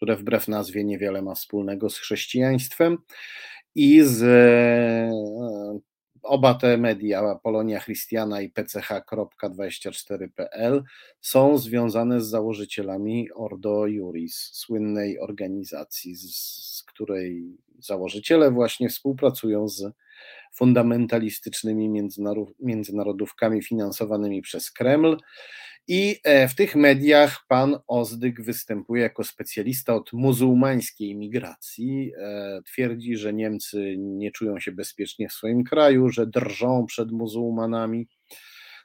które wbrew nazwie niewiele ma wspólnego z chrześcijaństwem. I z e, oba te media, Polonia Christiana i pch.24.pl są związane z założycielami Ordo Juris, słynnej organizacji, z której założyciele właśnie współpracują z fundamentalistycznymi międzynarodówkami finansowanymi przez Kreml i e, w tych mediach pan Ozdyk występuje jako specjalista od muzułmańskiej migracji. E, twierdzi, że Niemcy nie czują się bezpiecznie w swoim kraju, że drżą przed muzułmanami.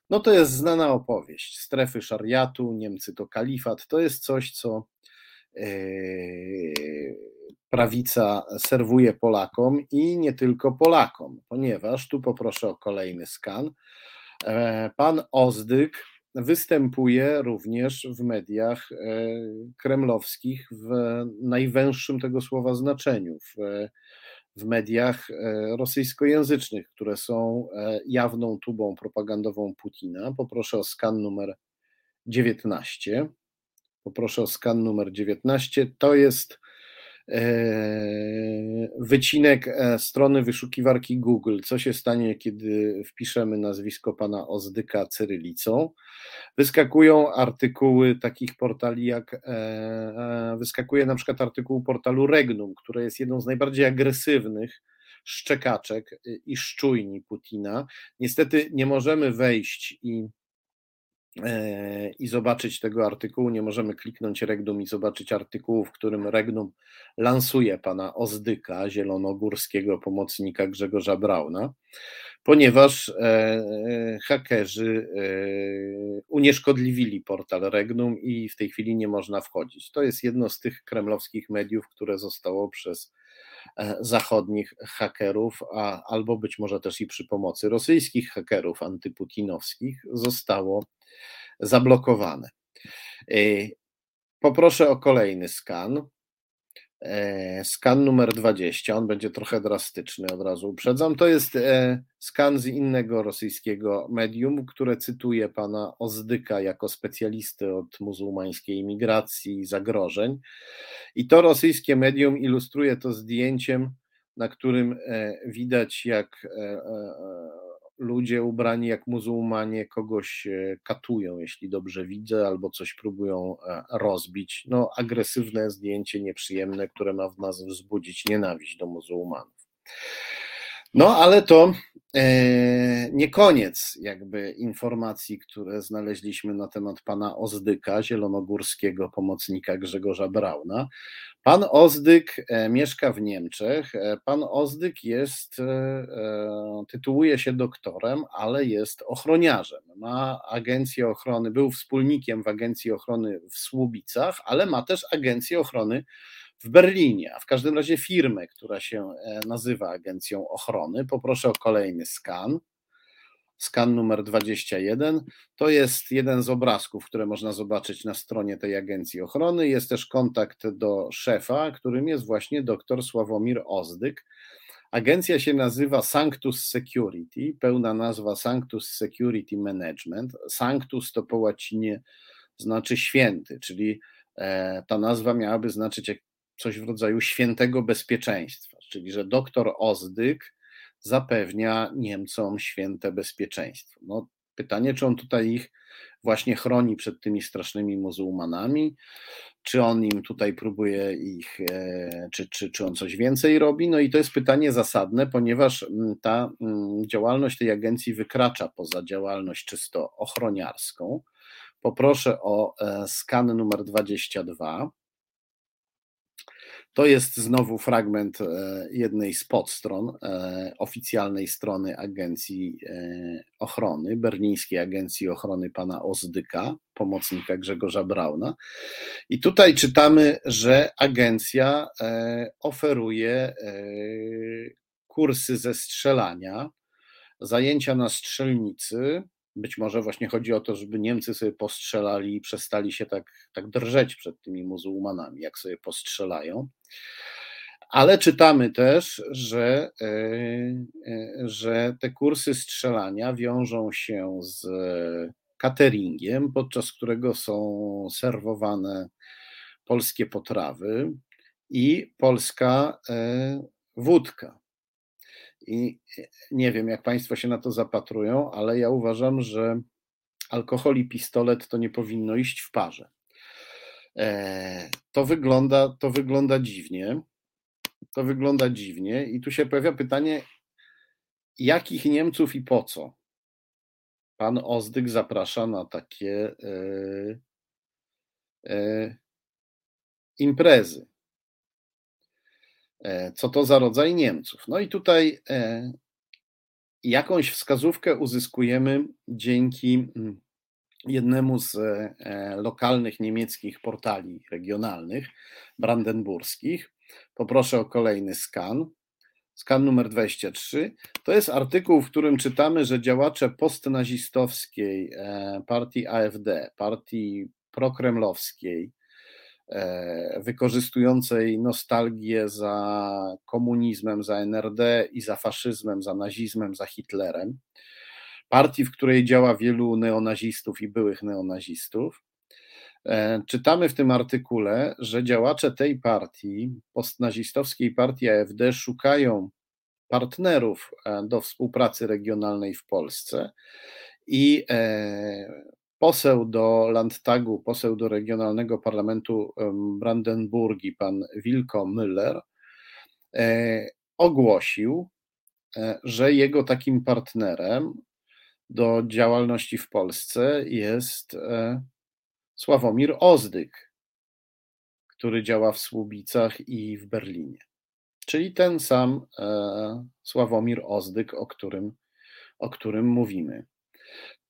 No to jest znana opowieść. Strefy szariatu, Niemcy to kalifat. To jest coś, co e, prawica serwuje Polakom i nie tylko Polakom, ponieważ tu poproszę o kolejny skan. Pan Ozdyk występuje również w mediach e, kremlowskich w najwęższym tego słowa znaczeniu, w, w mediach e, rosyjskojęzycznych, które są e, jawną tubą propagandową Putina. Poproszę o skan numer 19. Poproszę o skan numer 19. To jest wycinek e, strony wyszukiwarki Google. Co się stanie, kiedy wpiszemy nazwisko pana Ozdyka cyrylicą? Wyskakują artykuły takich portali jak e, wyskakuje na przykład artykuł portalu Regnum, które jest jedną z najbardziej agresywnych szczekaczek i szczujni Putina. Niestety nie możemy wejść i E, i zobaczyć tego artykułu. Nie możemy kliknąć Regnum i zobaczyć artykułu, w którym Regnum lansuje pana Ozdyka, zielonogórskiego pomocnika Grzegorza Brauna, ponieważ e, e, hakerzy unieszkodliwili portal Regnum i w tej chwili nie można wchodzić. To jest jedno z tych kremlowskich mediów, które zostało przez zachodnich hakerów, a, albo być może też i przy pomocy rosyjskich hakerów antyputinowskich zostało zablokowane. E, poproszę o kolejny skan. E, skan numer 20, on będzie trochę drastyczny, od razu uprzedzam. To jest e, skan z innego rosyjskiego medium, które cytuje pana Ozdyka jako specjalisty od muzułmańskiej imigracji i zagrożeń. I to rosyjskie medium ilustruje to zdjęciem, na którym widać, jak ludzie ubrani jak muzułmanie kogoś e, katują, jeśli dobrze widzę, albo coś próbują e, rozbić. No, agresywne zdjęcie, nieprzyjemne, które ma w nas wzbudzić nienawiść do muzułmanów. No, ale to nie koniec jakby informacji, które znaleźliśmy na temat pana Ozdyka, zielonogórskiego pomocnika Grzegorza Brauna. Pan Ozdyk e, mieszka w Niemczech. E, pan Ozdyk jest, tytułuje się doktorem, ale jest ochroniarzem. Ma agencję ochrony, był wspólnikiem w agencji ochrony w Słubicach, ale ma też agencję ochrony w Berlinie, a w każdym razie firmę, która się e, nazywa Agencją Ochrony. Poproszę o kolejny skan. Skan numer 21 to jest jeden z obrazków, które można zobaczyć na stronie tej agencji ochrony. Jest też kontakt do szefa, którym jest właśnie dr Sławomir Ozdyk. Agencja się nazywa Sanctus Security, pełna nazwa Sanctus Security Management. Sanctus to po łacinie znaczy święty, czyli e, ta nazwa miałaby znaczyć coś w rodzaju świętego bezpieczeństwa, czyli że doktor Ozdyk zapewnia Niemcom święte bezpieczeństwo. No, pytanie, czy on tutaj ich właśnie chroni przed tymi strasznymi muzułmanami, czy on im tutaj próbuje ich, e, czy, czy, czy on coś więcej robi? No i to jest pytanie zasadne, ponieważ mm, ta mm, działalność tej agencji wykracza poza działalność czysto ochroniarską poproszę o skan numer 22. To jest znowu fragment e, jednej z podstron e, oficjalnej strony Agencji e, Ochrony, berlińskiej Agencji Ochrony pana Ozdyka, pomocnika Grzegorza Brauna. I tutaj czytamy, że agencja oferuje kursy ze strzelania, zajęcia na strzelnicy, być może właśnie chodzi o to, żeby Niemcy sobie postrzelali i przestali się tak, tak drżeć przed tymi muzułmanami, jak sobie postrzelają. Ale czytamy też, że, e, e, że te kursy strzelania wiążą się z cateringiem, podczas którego są serwowane polskie potrawy i polska e, wódka. I nie wiem, jak Państwo się na to zapatrują, ale ja uważam, że alkohol i pistolet to nie powinno iść w parze. E, to wygląda, to wygląda dziwnie. To wygląda dziwnie, i tu się pojawia pytanie, jakich Niemców i po co? Pan Ozdyk zaprasza na takie e, e, imprezy. E, co to za rodzaj Niemców. No i tutaj e, jakąś wskazówkę uzyskujemy dzięki mm, jednemu z e, lokalnych niemieckich portali regionalnych, brandenburskich. Poproszę o kolejny skan. Skan numer 23. To jest artykuł, w którym czytamy, że działacze postnazistowskiej partii AfD, partii prokremlowskiej, wykorzystującej nostalgię za komunizmem, za NRD i za faszyzmem, za nazizmem, za Hitlerem. Partii, w której działa wielu neonazistów i byłych neonazistów. E, czytamy w tym artykule, że działacze tej partii, postnazistowskiej partii AfD, szukają partnerów e, do współpracy regionalnej w Polsce i poseł do Landtagu, poseł do Regionalnego Parlamentu Brandenburgii, pan Wilko Müller, e, ogłosił, e, że jego takim partnerem do działalności w Polsce jest e, Sławomir Ozdyk, który działa w Słubicach i w Berlinie. Czyli ten sam Sławomir Ozdyk, o którym, o którym mówimy.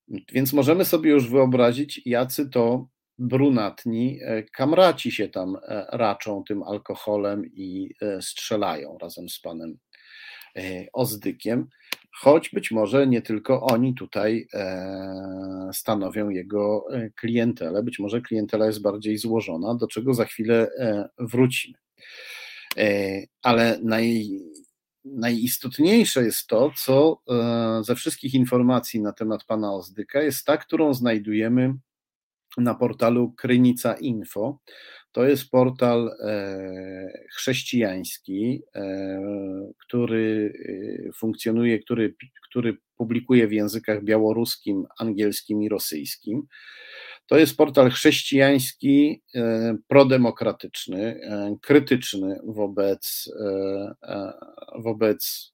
Więc możemy sobie już wyobrazić, jacy to brunatni e, kamraci się tam e, raczą tym alkoholem i e, strzelają razem z panem Ozdykiem, choć być może nie tylko oni tutaj stanowią jego klientelę, być może klientela jest bardziej złożona, do czego za chwilę wrócimy. Ale naj, najistotniejsze jest to, co e, ze wszystkich informacji na temat pana Ozdyka jest ta, którą znajdujemy na portalu Krynica Info. To jest portal e, chrześcijański, e, który funkcjonuje, który, który publikuje w językach białoruskim, angielskim i rosyjskim. To jest portal chrześcijański, e, prodemokratyczny, e, krytyczny wobec, e, wobec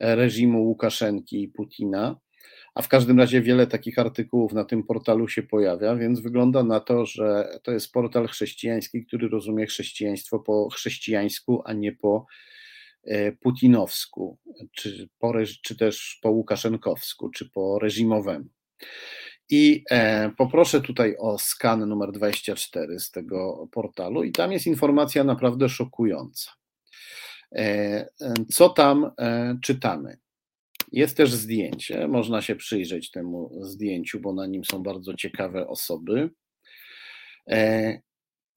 reżimu Łukaszenki i Putina. A w każdym razie wiele takich artykułów na tym portalu się pojawia, więc wygląda na to, że to jest portal chrześcijański, który rozumie chrześcijaństwo po chrześcijańsku, a nie po putinowsku, czy, po, czy też po łukaszenkowsku, czy po reżimowemu. I e, poproszę tutaj o skan numer 24 z tego portalu, i tam jest informacja naprawdę szokująca. E, co tam e, czytamy? Jest też zdjęcie, można się przyjrzeć temu zdjęciu, bo na nim są bardzo ciekawe osoby.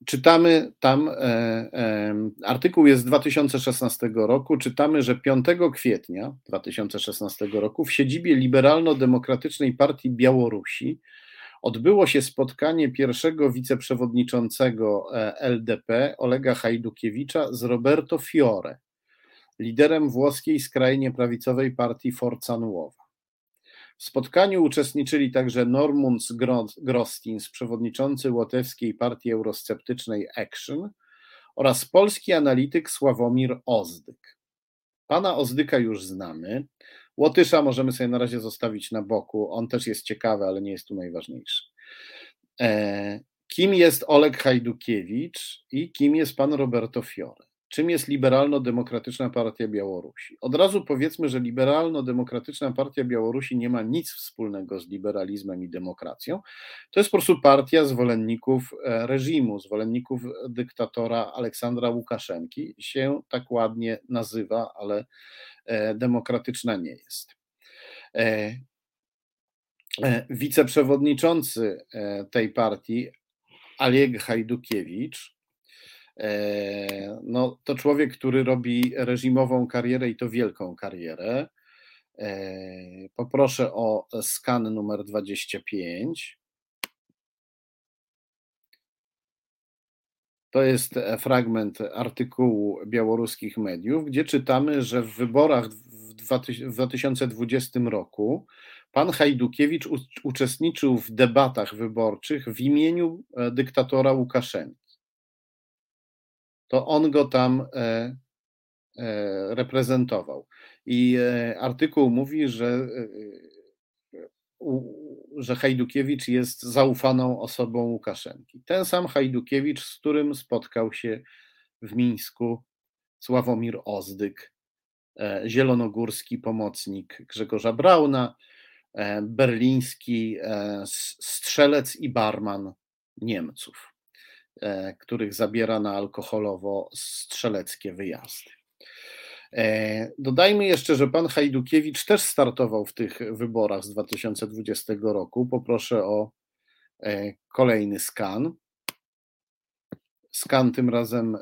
Czytamy tam, e, e, artykuł jest z 2016 roku, czytamy, że 5 kwietnia 2016 roku w siedzibie Liberalno-Demokratycznej Partii Białorusi odbyło się spotkanie pierwszego wiceprzewodniczącego e, LDP Olega Hajdukiewicza z Roberto Fiore, liderem włoskiej skrajnie prawicowej partii Forza Nuova. W spotkaniu uczestniczyli także Normunds Grostins, przewodniczący łotewskiej partii eurosceptycznej Action oraz polski analityk Sławomir Ozdyk. Pana Ozdyka już znamy. Łotysza możemy sobie na razie zostawić na boku. On też jest ciekawy, ale nie jest tu najważniejszy. Kim jest Oleg Hajdukiewicz i kim jest pan Roberto Fiore? Czym jest Liberalno-Demokratyczna Partia Białorusi? Od razu powiedzmy, że Liberalno-Demokratyczna Partia Białorusi nie ma nic wspólnego z liberalizmem i demokracją. To jest po prostu partia zwolenników e, reżimu, zwolenników dyktatora Aleksandra Łukaszenki. Się tak ładnie nazywa, ale e, demokratyczna nie jest. E, wiceprzewodniczący tej partii, Oleg Hajdukiewicz, no, to człowiek, który robi reżimową karierę i to wielką karierę. E, poproszę o skan numer 25. To jest fragment artykułu białoruskich mediów, gdzie czytamy, że w wyborach w 2020 roku pan Hajdukiewicz uczestniczył w debatach wyborczych w imieniu e, dyktatora Łukaszenki to on go tam e, e, reprezentował. I e, artykuł mówi, że, że Hajdukiewicz jest zaufaną osobą Łukaszenki. Ten sam Hajdukiewicz, z którym spotkał się w Mińsku Sławomir Ozdyk, zielonogórski pomocnik Grzegorza Brauna, berliński strzelec i barman Niemców. E, których zabiera na alkoholowo-strzeleckie wyjazdy. E, dodajmy jeszcze, że pan Hajdukiewicz też startował w tych wyborach z 2020 roku. Poproszę o e, kolejny skan. Skan tym razem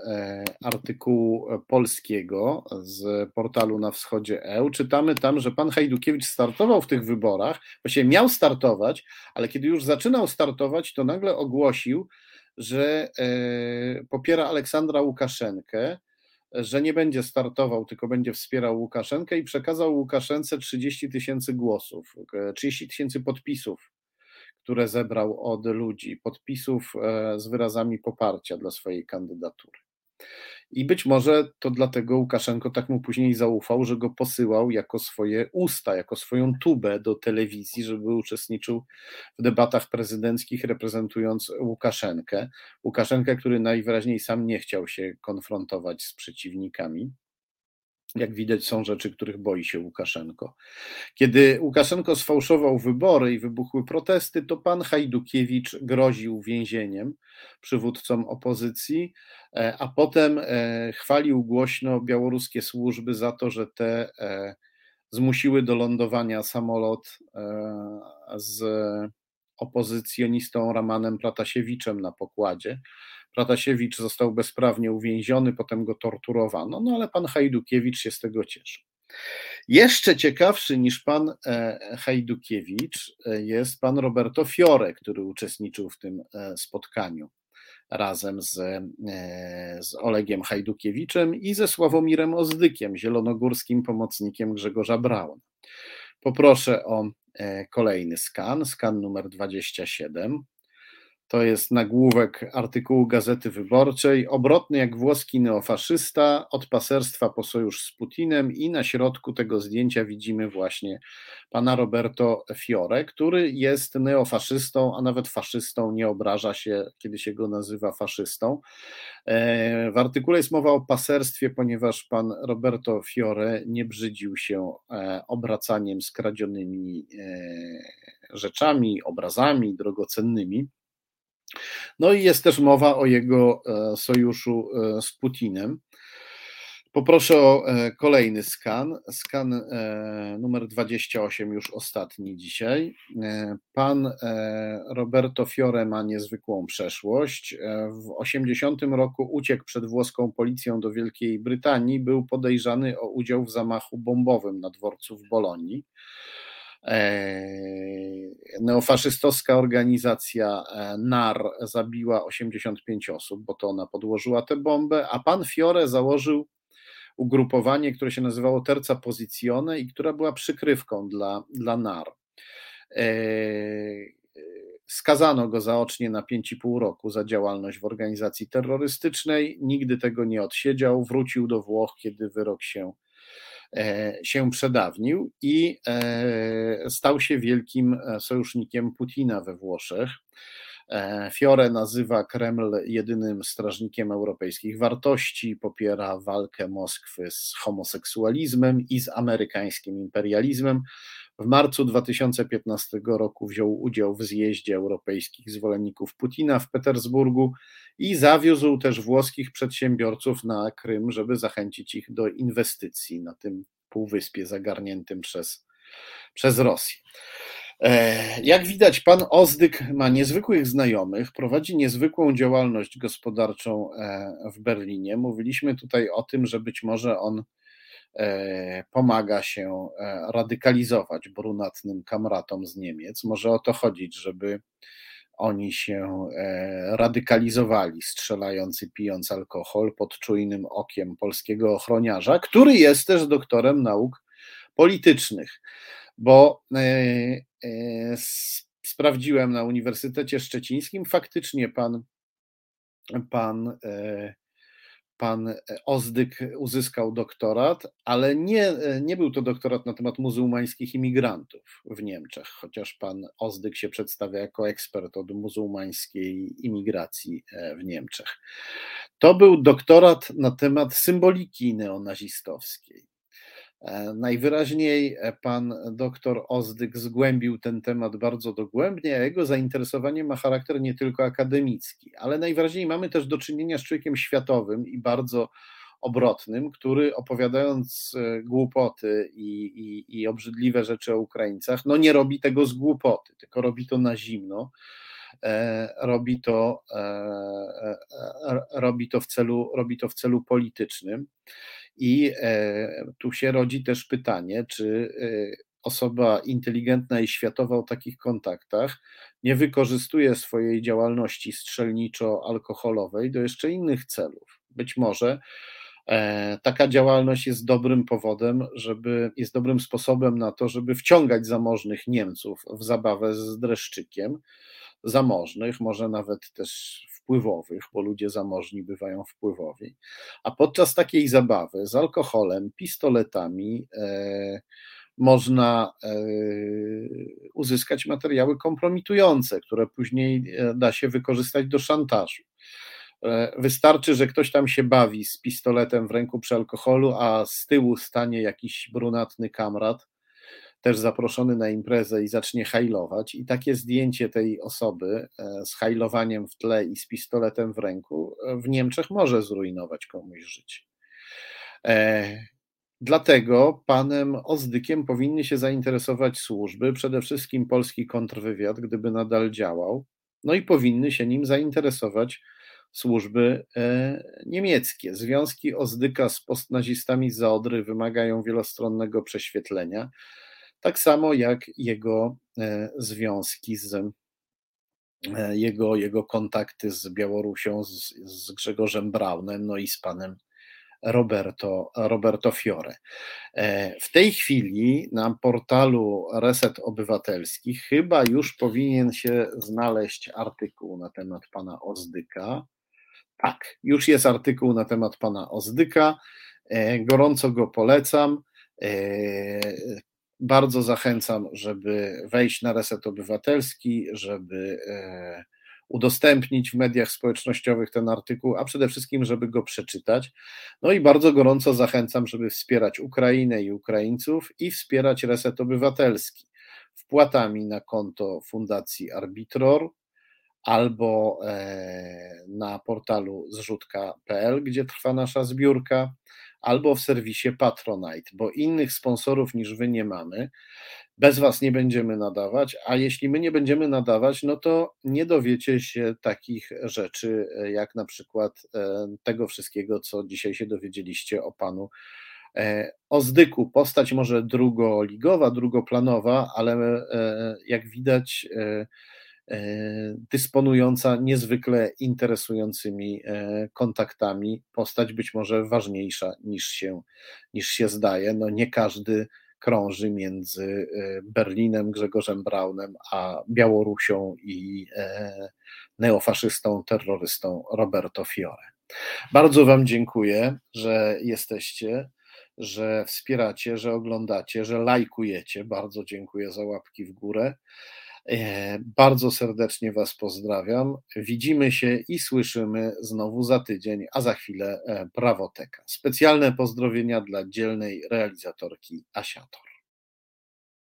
artykułu polskiego z portalu na wschodzie EU. Czytamy tam, że pan Hajdukiewicz startował w tych wyborach, właściwie miał startować, ale kiedy już zaczynał startować, to nagle ogłosił, że e, popiera Aleksandra Łukaszenkę, że nie będzie startował, tylko będzie wspierał Łukaszenkę i przekazał Łukaszence 30 tysięcy głosów, 30 e, tysięcy podpisów, które zebrał od ludzi, podpisów e, z wyrazami poparcia dla swojej kandydatury. I być może to dlatego Łukaszenko tak mu później zaufał, że go posyłał jako swoje usta, jako swoją tubę do telewizji, żeby uczestniczył w debatach prezydenckich, reprezentując Łukaszenkę. Łukaszenkę, który najwyraźniej sam nie chciał się konfrontować z przeciwnikami. Jak widać, są rzeczy, których boi się Łukaszenko. Kiedy Łukaszenko sfałszował wybory i wybuchły protesty, to pan Hajdukiewicz groził więzieniem przywódcom opozycji, e, a potem e, chwalił głośno białoruskie służby za to, że te e, zmusiły do lądowania samolot z opozycjonistą Ramanem Pratasiewiczem na pokładzie. Pratasiewicz został bezprawnie uwięziony, potem go torturowano, no ale pan Hajdukiewicz się z tego cieszy. Jeszcze ciekawszy niż pan e, Hajdukiewicz e, jest pan Roberto Fiore, który uczestniczył w tym e, spotkaniu razem z, z Olegiem Hajdukiewiczem i ze Sławomirem Ozdykiem, zielonogórskim pomocnikiem Grzegorza Brauna. Poproszę o kolejny skan, skan numer 27. To jest nagłówek artykułu Gazety Wyborczej. Obrotny jak włoski neofaszysta, od paserstwa po sojusz z Putinem i na środku tego zdjęcia widzimy właśnie pana Roberto Fiore, który jest neofaszystą, a nawet faszystą, nie obraża się, kiedy się go nazywa faszystą. E, w artykule jest mowa o paserstwie, ponieważ pan Roberto Fiore nie brzydził się e, obracaniem skradzionymi e, rzeczami, obrazami drogocennymi. No i jest też mowa o jego e, sojuszu e, z Putinem. Poproszę o e, kolejny skan. Skan numer 28, już ostatni dzisiaj. Pan Roberto Fiore ma niezwykłą przeszłość. W 80 roku uciekł przed włoską policją do Wielkiej Brytanii. Był podejrzany o udział w zamachu bombowym na dworcu w Bolonii. E, neofaszystowska organizacja e, NAR zabiła 85 osób, bo to ona podłożyła tę bombę, a pan Fiore założył ugrupowanie, które się nazywało Terza Posizione i która była przykrywką dla, dla NAR. E, skazano go zaocznie na 5,5 roku za działalność w organizacji terrorystycznej. Nigdy tego nie odsiedział. Wrócił do Włoch, kiedy wyrok się się przedawnił i e, stał się wielkim e, sojusznikiem Putina we Włoszech. E, Fiore nazywa Kreml jedynym strażnikiem europejskich wartości, popiera walkę Moskwy z homoseksualizmem i z amerykańskim imperializmem. W marcu 2015 roku wziął udział w zjeździe europejskich zwolenników Putina w Petersburgu i zawiózł też włoskich przedsiębiorców na Krym, żeby zachęcić ich do inwestycji na tym półwyspie zagarniętym przez, przez Rosję. E, jak widać, pan Ozdyk ma niezwykłych znajomych, prowadzi niezwykłą działalność gospodarczą e, w Berlinie. Mówiliśmy tutaj o tym, że być może on pomaga się radykalizować brunatnym kamratom z Niemiec. Może o to chodzić, żeby oni się radykalizowali, strzelając i pijąc alkohol pod czujnym okiem polskiego ochroniarza, który jest też doktorem nauk politycznych bo e, e, sprawdziłem na Uniwersytecie Szczecińskim, faktycznie pan, pan, e, pan Ozdyk uzyskał doktorat, ale nie, nie był to doktorat na temat muzułmańskich imigrantów w Niemczech, chociaż pan Ozdyk się przedstawia jako ekspert od muzułmańskiej imigracji w Niemczech. To był doktorat na temat symboliki neonazistowskiej. E, najwyraźniej e, pan doktor Ozdyk zgłębił ten temat bardzo dogłębnie, a jego zainteresowanie ma charakter nie tylko akademicki, ale najwyraźniej mamy też do czynienia z człowiekiem światowym i bardzo obrotnym, który opowiadając e, głupoty i, i, i obrzydliwe rzeczy o Ukraińcach, no nie robi tego z głupoty, tylko robi to na zimno robi to, robi to w celu, robi to w celu politycznym. I e, tu się rodzi też pytanie, czy e, osoba inteligentna i światowa o takich kontaktach nie wykorzystuje swojej działalności strzelniczo-alkoholowej do jeszcze innych celów. Być może e, taka działalność jest dobrym powodem, żeby, jest dobrym sposobem na to, żeby wciągać zamożnych Niemców w zabawę z dreszczykiem, zamożnych, może nawet też wpływowych, bo ludzie zamożni bywają wpływowi. A podczas takiej zabawy z alkoholem, pistoletami, e, można e, uzyskać materiały kompromitujące, które później e, da się wykorzystać do szantażu. E, wystarczy, że ktoś tam się bawi z pistoletem w ręku przy alkoholu, a z tyłu stanie jakiś brunatny kamrat, też zaproszony na imprezę i zacznie hajlować, i takie zdjęcie tej osoby e, z hajlowaniem w tle i z pistoletem w ręku e, w Niemczech może zrujnować komuś życie. E, dlatego panem Ozdykiem powinny się zainteresować służby, przede wszystkim polski kontrwywiad, gdyby nadal działał, no i powinny się nim zainteresować służby niemieckie. Związki Ozdyka z postnazistami z Zaodry wymagają wielostronnego prześwietlenia tak samo jak jego e, związki z e, jego, jego kontakty z Białorusią, z, z Grzegorzem Braunem, no i z panem Roberto, Roberto Fiore. E, w tej chwili na portalu Reset Obywatelski chyba już powinien się znaleźć artykuł na temat pana Ozdyka. Tak, już jest artykuł na temat pana Ozdyka. Gorąco go polecam. Bardzo zachęcam, żeby wejść na Reset Obywatelski, żeby e, udostępnić w mediach społecznościowych ten artykuł, a przede wszystkim, żeby go przeczytać. No i bardzo gorąco zachęcam, żeby wspierać Ukrainę i Ukraińców i wspierać Reset Obywatelski wpłatami na konto Fundacji Arbitror albo e, na portalu zrzutka.pl, gdzie trwa nasza zbiórka, albo w serwisie Patronite, bo innych sponsorów niż wy nie mamy. Bez was nie będziemy nadawać, a jeśli my nie będziemy nadawać, no to nie dowiecie się takich rzeczy, jak na przykład e, tego wszystkiego, co dzisiaj się dowiedzieliście o panu e, Ozdyku. Postać może drugoligowa, drugoplanowa, ale e, jak widać, E, dysponująca niezwykle interesującymi e, kontaktami, postać być może ważniejsza niż się, niż się zdaje. No nie każdy krąży między e, Berlinem, Grzegorzem Braunem, a Białorusią i neofaszystą, terrorystą Roberto Fiore. Bardzo Wam dziękuję, że jesteście, że wspieracie, że oglądacie, że lajkujecie. Bardzo dziękuję za łapki w górę. E, bardzo serdecznie Was pozdrawiam. Widzimy się i słyszymy znowu za tydzień, a za chwilę e, prawoteka. Specjalne pozdrowienia dla dzielnej realizatorki Asiator.